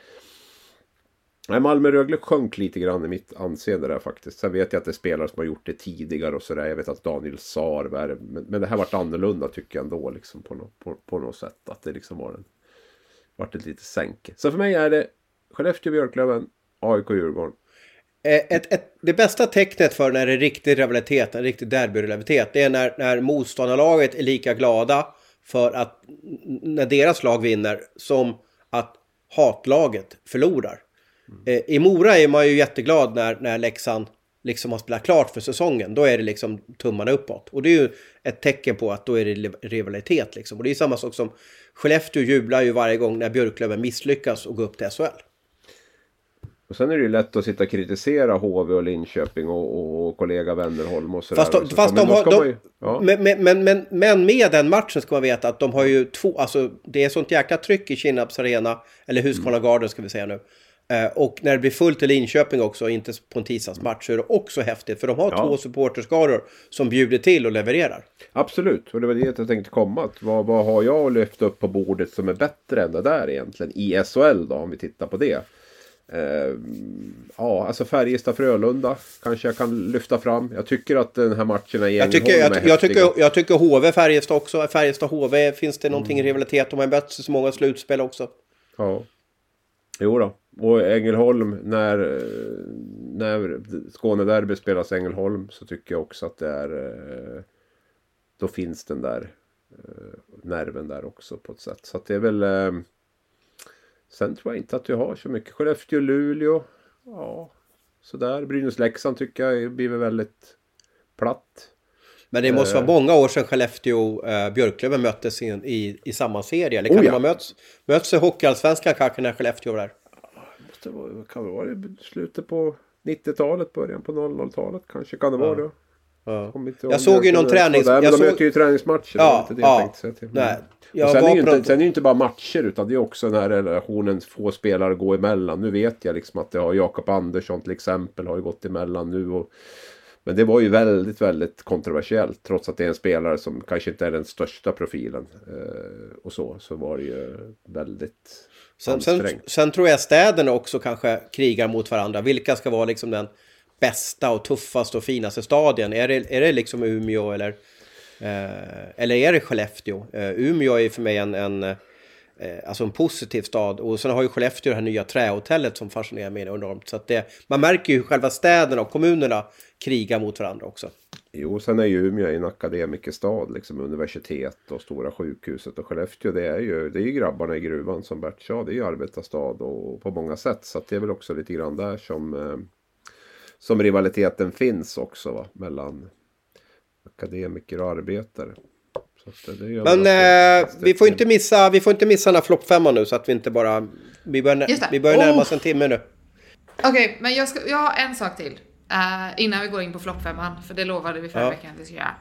Nej, Malmö-Rögle sjönk lite grann i mitt anseende där faktiskt. Sen vet jag att det är spelare som har gjort det tidigare och sådär. Jag vet att Daniel Saar var men, men det här vart annorlunda tycker jag ändå liksom på, nå- på, på något sätt. Att det liksom var en... Vart ett litet sänke. Så för mig är det Skellefteå-Björklöven, AIK-Djurgården. Eh, Ett, ett, det bästa tecknet för när det är riktig rivalitet, en riktig derbyrivalitet, det är när, när motståndarlaget är lika glada för att när deras lag vinner som att hatlaget förlorar. Eh, I Mora är man ju jätteglad när, när Leksand liksom har spelat klart för säsongen. Då är det liksom tummarna uppåt. Och det är ju ett tecken på att då är det li- rivalitet liksom. Och det är samma sak som Skellefteå jublar ju varje gång när Björklöven misslyckas och går upp till SHL. Och sen är det ju lätt att sitta och kritisera HV och Linköping och, och, och kollega Wennerholm och sådär. Fast de, så- fast men de har... De, ju- ja. men, men, men, men, med den matchen ska man veta att de har ju två... Alltså det är sånt jäkla tryck i Kinnarps arena. Eller Husqvarna Garden ska vi säga nu. Eh, och när det blir fullt i Linköping också, inte på en tisdagsmatch, så är det också häftigt. För de har Ja. två supporterskaror som bjuder till och levererar. Absolut, och det var det jag tänkte komma. Att vad, vad har jag att lyfta upp på bordet som är bättre än det där egentligen? I SHL då, om vi tittar på det. Eh, ja, alltså Färjestad-Frölunda kanske jag kan lyfta fram. Jag tycker att den här matchen i Jag tycker, jag, är jag, tycker, jag tycker HV Färjestad också. Färjestad-HV finns det någonting Mm. i rivalitet. De har mötts i så många slutspel också. Ja. Jo då. Och Ängelholm, när, eh, när Skånederby spelas i Ängelholm så tycker jag också att det är... eh, Då finns den där eh, nerven där också på ett sätt. Så att det är väl... eh, Sen tror jag inte att du har så mycket. Skellefteå, Luleå. Ja, sådär. Brynäs-Leksand tycker jag blir väl väldigt platt. Men det måste Eh. vara många år sedan Skellefteå uh, Björklöven möttes i, i, i samma serie. Eller kan Oh ja. de ha mötts, mötts i Hockeyallsvenskan kanske när Skellefteå var där? Måste vara, kan det vara i slutet på 90-talet, början på 00-talet kanske. Kan det vara det? Ja. Jag såg ju det. någon tränings- Där, men jag de såg- möter ju träningsmatcher. Ja, det det ja. jag tänkte säga. Nej. Jag sen, är ju på- inte, sen är ju inte bara matcher utan det är också den här relationen få spelare gå emellan. Nu vet jag liksom att det har Jakob Andersson till exempel har ju gått emellan nu. Och, men det var ju väldigt, väldigt kontroversiellt. Trots att det är en spelare som kanske inte är den största profilen. Eh, och så, så var det ju väldigt Sen, sen, sen tror jag städerna också kanske krigar mot varandra. Vilka ska vara liksom den bästa och tuffaste och finaste stadien? Är det, är det liksom Umeå eller, eh, eller är det Skellefteå? Eh, Umeå är för mig en, en, eh, alltså en positiv stad. Och sen har ju Skellefteå det här nya trähotellet som fascinerar mig enormt. Så att det, man märker ju hur själva städerna och kommunerna krigar mot varandra också. Jo, sen är ju Umeå en akademikerstad, liksom universitet och stora sjukhuset. Och Skellefteå, det är ju, det är ju grabbarna i gruvan som Bert sa. Det är ju arbetarstad och på många sätt. Så att det är väl också lite grann där som, eh, som rivaliteten finns också va? mellan akademiker och arbetare. Så att det gör Men eh, vi, får inte missa, vi får inte missa den här floppfemman nu så att vi inte bara... Vi börjar, vi börjar närma Oh. oss en timme nu. Okej, men jag, ska, jag har en sak till. eh, innan vi går in på floppfemman, för det lovade vi förra Ja. veckan att vi skulle göra.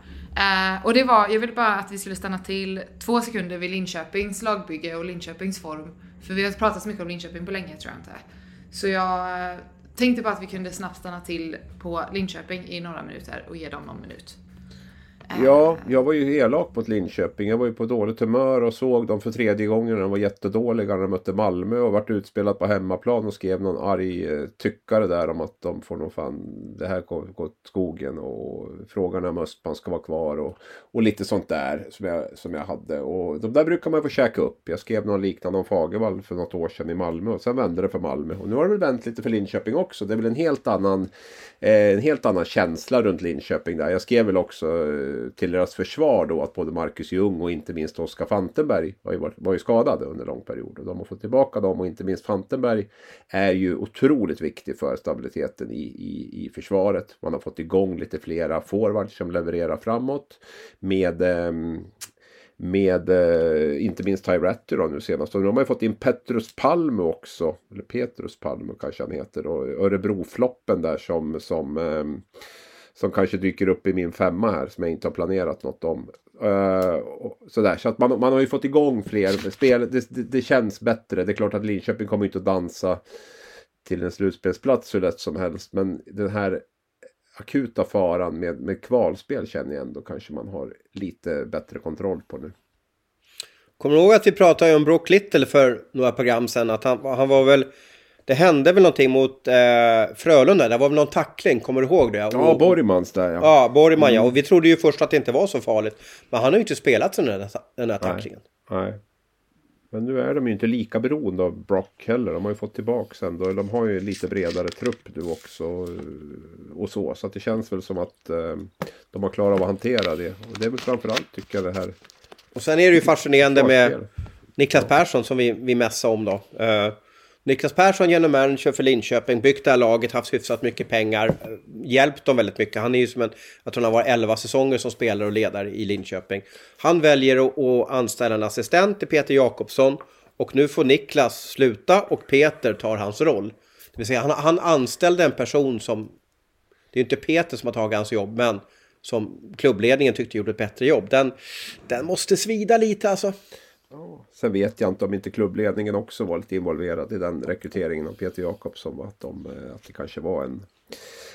Eh, och det var, jag ville bara att vi skulle stanna till två sekunder vid Linköpings lagbygge och Linköpings form. För vi har pratat så mycket om Linköping på länge tror jag inte. Så jag eh, tänkte typ bara att vi kunde snabbt stanna till på Linköping i några minuter och ge dem någon minut. Ja, jag var ju elak mot Linköping. Jag var ju på dåligt humör och såg dem för tredje gången. De var jättedåliga när de mötte Malmö och vart utspelat på hemmaplan och skrev någon arg eh, tyckare där om att de får nog fan, det här kommer gå åt skogen och frågan är om Östman ska vara kvar och, och lite sånt där som jag, som jag hade. Och de där brukar man få käka upp. Jag skrev något liknande om Fagervall för något år sedan i Malmö och sen vände det för Malmö. Och nu har det väl vänt lite för Linköping också. Det är väl en helt annan Eh, en helt annan känsla runt Linköping där. Jag skrev väl också eh, till deras försvar då att både Marcus Ljung och inte minst Oskar Fantenberg var ju, var ju skadade under lång period. Och de har fått tillbaka dem och inte minst Fantenberg är ju otroligt viktig för stabiliteten i, i, i försvaret. Man har fått igång lite flera forwards som levererar framåt. Med eh, med eh, inte minst Ty Ratty då nu senast. Och nu har man ju fått in Petrus Palme också. Eller Petrus Palme kanske han heter. Och Örebrofloppen där som, som, eh, som kanske dyker upp i min femma här. Som jag inte har planerat något om. Eh, sådär. Så att man, man har ju fått igång fler spel. Det, det, det känns bättre. Det är klart att Linköping kommer inte att dansa till en slutspelsplats hur lätt som helst. Men den här akuta faran med, med kvalspel känner jag ändå kanske man har lite bättre kontroll på nu. Kommer du ihåg att vi pratade om Brock Little för några program sedan? Att han, han var väl... Det hände väl någonting mot eh, Frölunda? Det var väl någon tackling, kommer du ihåg det? Ja, Och- Borgmans där ja. Ja, Borgman ja. Och vi trodde ju först att det inte var så farligt. Men han har ju inte spelat sen den här, den här tacklingen. Nej. Men nu är de ju inte lika beroende av Brock heller. De har ju fått tillbaka ändå. De har ju lite bredare trupp nu också. eh, Och så. Så att det känns väl som att eh, de har klarat av att hantera det. Och det är väl framförallt tycker jag det här. Och sen är det ju fascinerande med. Niklas Persson som vi, vi mässade om då. Niklas Persson genom manager för Linköping, byggt det här laget, haft hyfsat mycket pengar, hjälpt dem väldigt mycket. Han är ju som en, jag tror han har varit 11 säsonger som spelare och ledare i Linköping. Han väljer att, att anställa en assistent till Peter Jakobsson och nu får Niklas sluta och Peter tar hans roll. Det vill säga han, han anställde en person som, det är ju inte Peter som har tagit hans jobb, men som klubbledningen tyckte gjorde ett bättre jobb. Den, den måste svida lite alltså. Sen vet jag inte om inte klubbledningen också var lite involverad i den rekryteringen av Peter Jakobsson. Att, de, eh, att det kanske var en,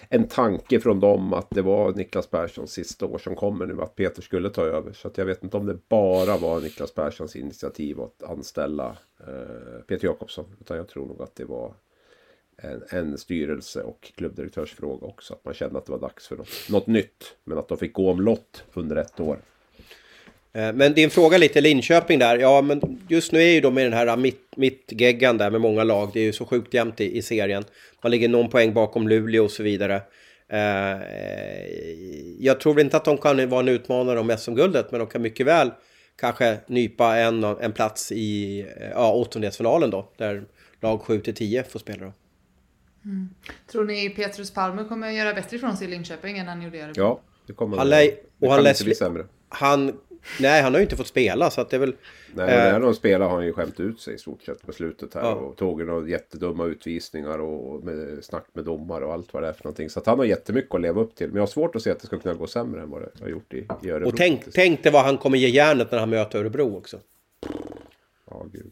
en tanke från dem att det var Niklas Perssons sista år som kommer nu. Att Peter skulle ta över. Så att jag vet inte om det bara var Niklas Perssons initiativ att anställa eh, Peter Jakobsson. Utan jag tror nog att det var en, en styrelse och klubbdirektörsfråga också. Att man kände att det var dags för något, något nytt. Men att de fick gå omlott under ett år. Eh, Men din fråga lite Linköping där. Ja, men just nu är ju de i den här mitt, mittgeggan där med många lag. Det är ju så sjukt jämnt i, i serien. Man ligger någon poäng bakom Luleå och så vidare. Eh, jag tror inte att de kan vara en utmanare om SM-guldet, men de kan mycket väl kanske nypa en, en plats i eh, ja, åttondelsfinalen då, där lag 7-10 får spela då. Tror ni Petrus Palme kommer göra bättre ifrån sig i Linköping än han gjorde i Örebro? Ja, det kommer Han lär- det och han kan lär inte bli sämre. Han, nej, han har ju inte fått spela så att det är väl... Nej, och Eh, när de spelar har han ju skämt ut sig i stort sett på slutet här. Ja. Och tog några jättedumma utvisningar och med, snack med domare och allt vad det är för någonting. Så att han har jättemycket att leva upp till. Men jag har svårt att se att det ska kunna gå sämre än vad det har gjort i, i Örebro. och tänk, tänk dig vad han kommer ge järnet när han möter Örebro också. Ja, gud.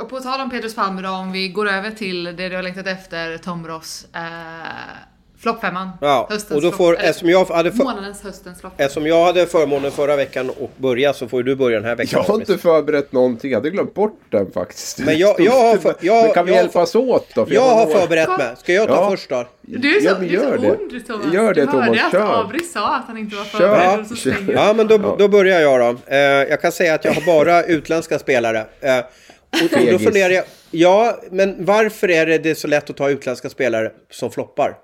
Och på tal om Petrus Palme då, om vi går över till det du har längtat efter, Tom Ross. Eh, Floppfemman. Ja, Höstens och då får, eller eftersom jag hade för, Månadens höstens flopp. Eftersom jag hade förmånen förra veckan att börja så får du börja den här veckan. Jag har inte förberett någonting. Jag hade glömt bort den faktiskt. Men jag- jag har för- jag- Men kan vi jag har hjälpas åt då? För Jag har var nog- förberett mig. Ska jag ta Ja. först då? Du är så, Ja, du är gör så det. ond Thomas. Gör det, du hörde Thomas, att kör. Abri sa att han inte var Kör. förberedd och så slänger Ja, men då, då börjar jag då. Eh, jag kan säga att jag har bara utländska spelare. Eh, och, och då funderar jag, ja, men varför är det, det så lätt att ta utländska spelare som floppar?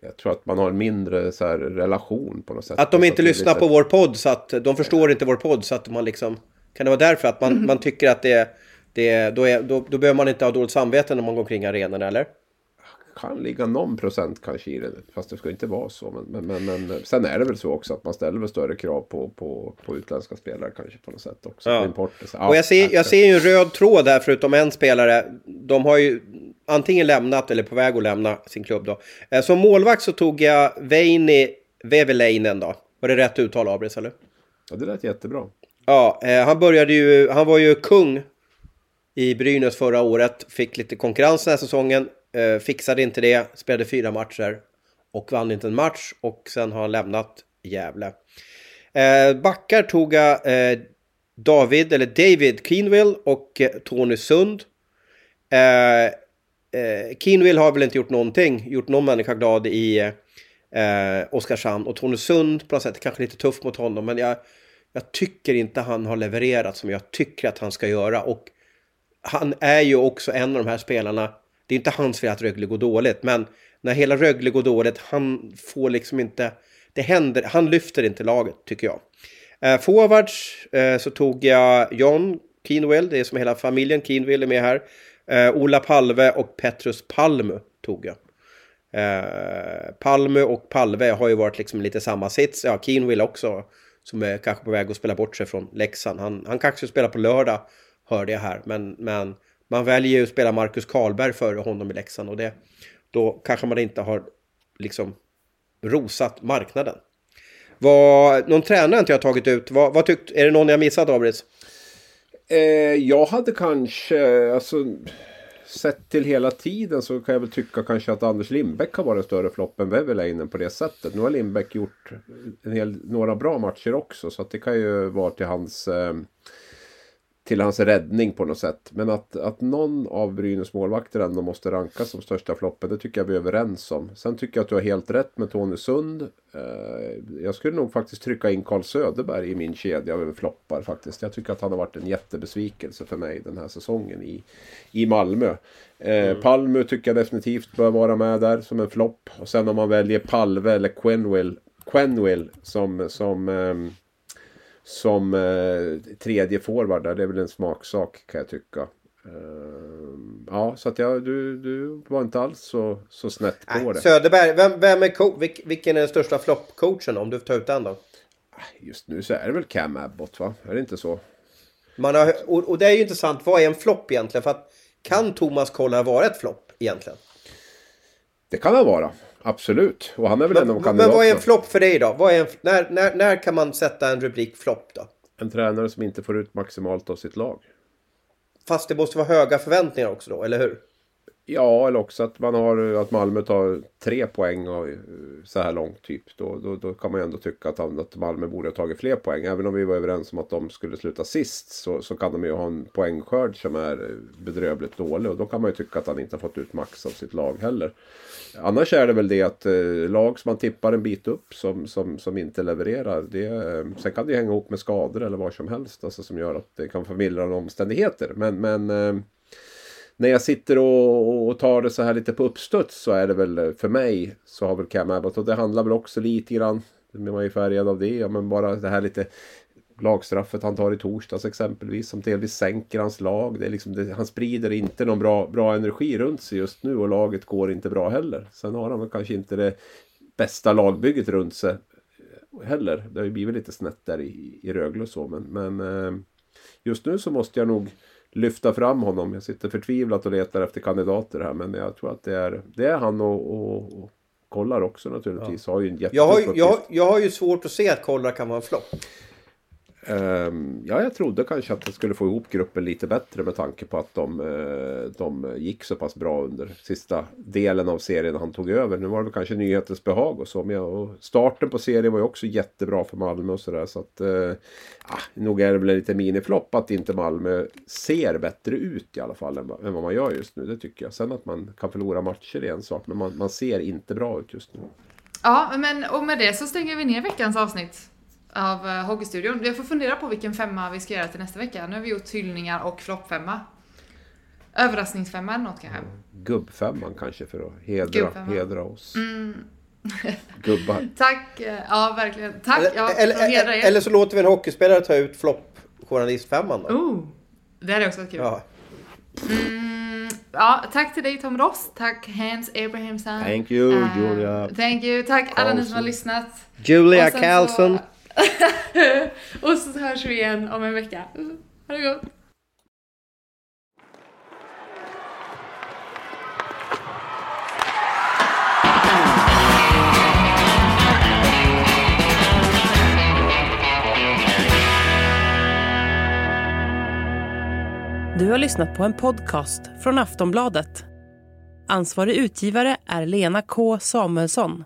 Jag tror att man har en mindre så här, relation på något sätt. Att de inte lyssnar lite- på vår podd så att de förstår inte vår podd så att man liksom... Kan det vara därför att man, man tycker att det, det då, är, då, då behöver man inte ha dåligt samvete när man går omkring arenan eller? Kan ligga någon procent kanske i det. Fast det ska inte vara så. Men, men, men, men sen är det väl så också att man ställer väl större krav på, på, på utländska spelare kanske på något sätt också. Ja. Import. Så, ja, Och jag ser, jag ser ju en röd tråd där förutom en spelare. De har ju antingen lämnat eller på väg att lämna sin klubb då. Eh, Som målvakt så tog jag Veini Veveleinen då. Var det rätt uttal Abris eller? Ja, det lät jättebra. Ja, eh, han började ju, han var ju kung i Brynäs förra året. Fick lite konkurrens den här säsongen. Eh, fixade inte det, spelade fyra matcher. Och vann inte en match och sen har han lämnat Gävle. Eh, backar tog jag eh, David, eller David Keenville och eh, Tony Sund. Eh, eh, har väl inte gjort någonting, gjort någon människa glad i eh, Oskarshamn. Och Tony Sund på något sätt kanske lite tufft mot honom, men jag, jag tycker inte han har levererat som jag tycker att han ska göra. Och han är ju också en av de här spelarna. Det är inte hans fel att Rögle går dåligt, men när hela Rögle går dåligt, han får liksom inte... Det händer, han lyfter inte laget, tycker jag. Eh, forwards eh, så tog jag John Keenwell, det är som hela familjen Keenwell är med här. Eh, Ola Palve och Petrus Palmu tog jag. Eh, Palme och Palve har ju varit liksom lite samma sits. Ja, Keenwell också, som är kanske på väg att spela bort sig från Leksand. Han, han kanske spelar på lördag, hörde jag här. Men, men man väljer ju att spela Marcus Karlberg före honom i Leksand. Och det, då kanske man inte har liksom rosat marknaden. Vad, någon tränare inte jag tagit ut. Vad, vad tyckt, är det någon jag missat, Abris? Eh, jag hade kanske, alltså sett till hela tiden så kan jag väl tycka kanske att Anders Lindbäck har varit en större flopp än Väveläinen på det sättet. Nu har Lindbäck gjort en hel, några bra matcher också så att det kan ju vara till hans eh, till hans räddning på något sätt. Men att, att någon av Brynäs målvakter ändå måste rankas som största floppen, det tycker jag vi är överens om. Sen tycker jag att du har helt rätt med Tony Sund. Eh, jag skulle nog faktiskt trycka in Carl Söderberg i min kedja över floppar faktiskt. Jag tycker att han har varit en jättebesvikelse för mig den här säsongen i, i Malmö. Eh, Palmu tycker jag definitivt bör vara med där som en flopp. Och sen om man väljer Palve eller Quenwill, Quenwill som, som ehm, som eh, tredje forward där. Det är väl en smaksak kan jag tycka. Eh, ja, så att jag, du, du var inte alls så, så snett på Nej, det. Söderberg, vem, vem är vilk, vilken är den största floppcoachen om du får ta ut den då? Just nu så är det väl Cam Abbott va? Är det inte så? Man har, och, och det är ju intressant, vad är en flopp egentligen? För att kan Thomas Kollar vara ett flopp egentligen? Det kan han vara. Absolut. Och han är väl en av Men, men kandidaterna. vad är en flopp för dig då? En, när, när, när kan man sätta en rubrik flopp då? En tränare som inte får ut maximalt av sitt lag. Fast det måste vara höga förväntningar också då, eller hur? Ja, eller också att man har att Malmö tar tre poäng och, eh, så här långt typ. Då, då, då kan man ju ändå tycka att, att Malmö borde ha tagit fler poäng. Även om vi var överens om att de skulle sluta sist så, så kan de ju ha en poängskörd som är eh, bedrövligt dålig. Och då kan man ju tycka att han inte har fått ut max av sitt lag heller. Annars är det väl det att eh, lag som man tippar en bit upp som, som, som inte levererar. Det, eh, sen kan det ju hänga ihop med skador eller vad som helst. Alltså, som gör att det kan förmildra omständigheter. Men, men eh, när jag sitter och, och tar det så här lite på uppstuds så är det väl eh, för mig så har väl Cam Abbott och det handlar väl också lite grann, Man är ju färgad av det, ja, men bara det här lite lagstraffet han tar i torsdags exempelvis som delvis sänker hans lag. Det är liksom det, han sprider inte någon bra, bra energi runt sig just nu och laget går inte bra heller. Sen har han väl kanske inte det bästa lagbygget runt sig heller. Det har ju blivit lite snett där i, i Rögle och så men, men eh, just nu så måste jag nog lyfta fram honom. Jag sitter förtvivlat och letar efter kandidater här men jag tror att det är, det är han och, och, och kollar också naturligtvis. Har ju en Jag har, jag, jag har ju svårt att se att Kollar kan vara en flopp. Ehm, ja, jag trodde kanske att det skulle få ihop gruppen lite bättre med tanke på att de, eh, de gick så pass bra under sista delen av serien han tog över. Nu var det väl kanske nyhetens behag och så. Men och starten på serien var ju också jättebra för Malmö och sådär. Så att, ja, nog är det väl en lite miniflopp att inte Malmö ser bättre ut i alla fall än, vad- än vad man gör just nu. Det tycker jag. Sen att man kan förlora matcher är en sak. Men man, man ser inte bra ut just nu. Ja, men och med det så stänger vi ner veckans avsnitt av uh, Hockeystudion. Jag får fundera på vilken femma vi ska göra till nästa vecka. Nu har vi gjort hyllningar och floppfemma. Överraskningsfemma eller något kanske. Gubbfemman kanske för att hedra, hedra oss. Gubbar. Tack, eh, ja verkligen. Tack, Eller, ja, eller, eller, er. eller så låter vi en hockeyspelare ta ut flopp journalistfemman då. Oh, det hade också varit kul. Ja. Mm, ja, tack till dig Tom Ross. Tack Hans Abrahamsson. Thank you, Eh, Julia. Thank you. Tack alla ni som har Carlson. lyssnat. Julia Carlson. Så... och så hörs vi igen om en vecka. Ha det gott. Du har lyssnat på en podcast från Aftonbladet. Ansvarig utgivare är Lena K Samuelsson.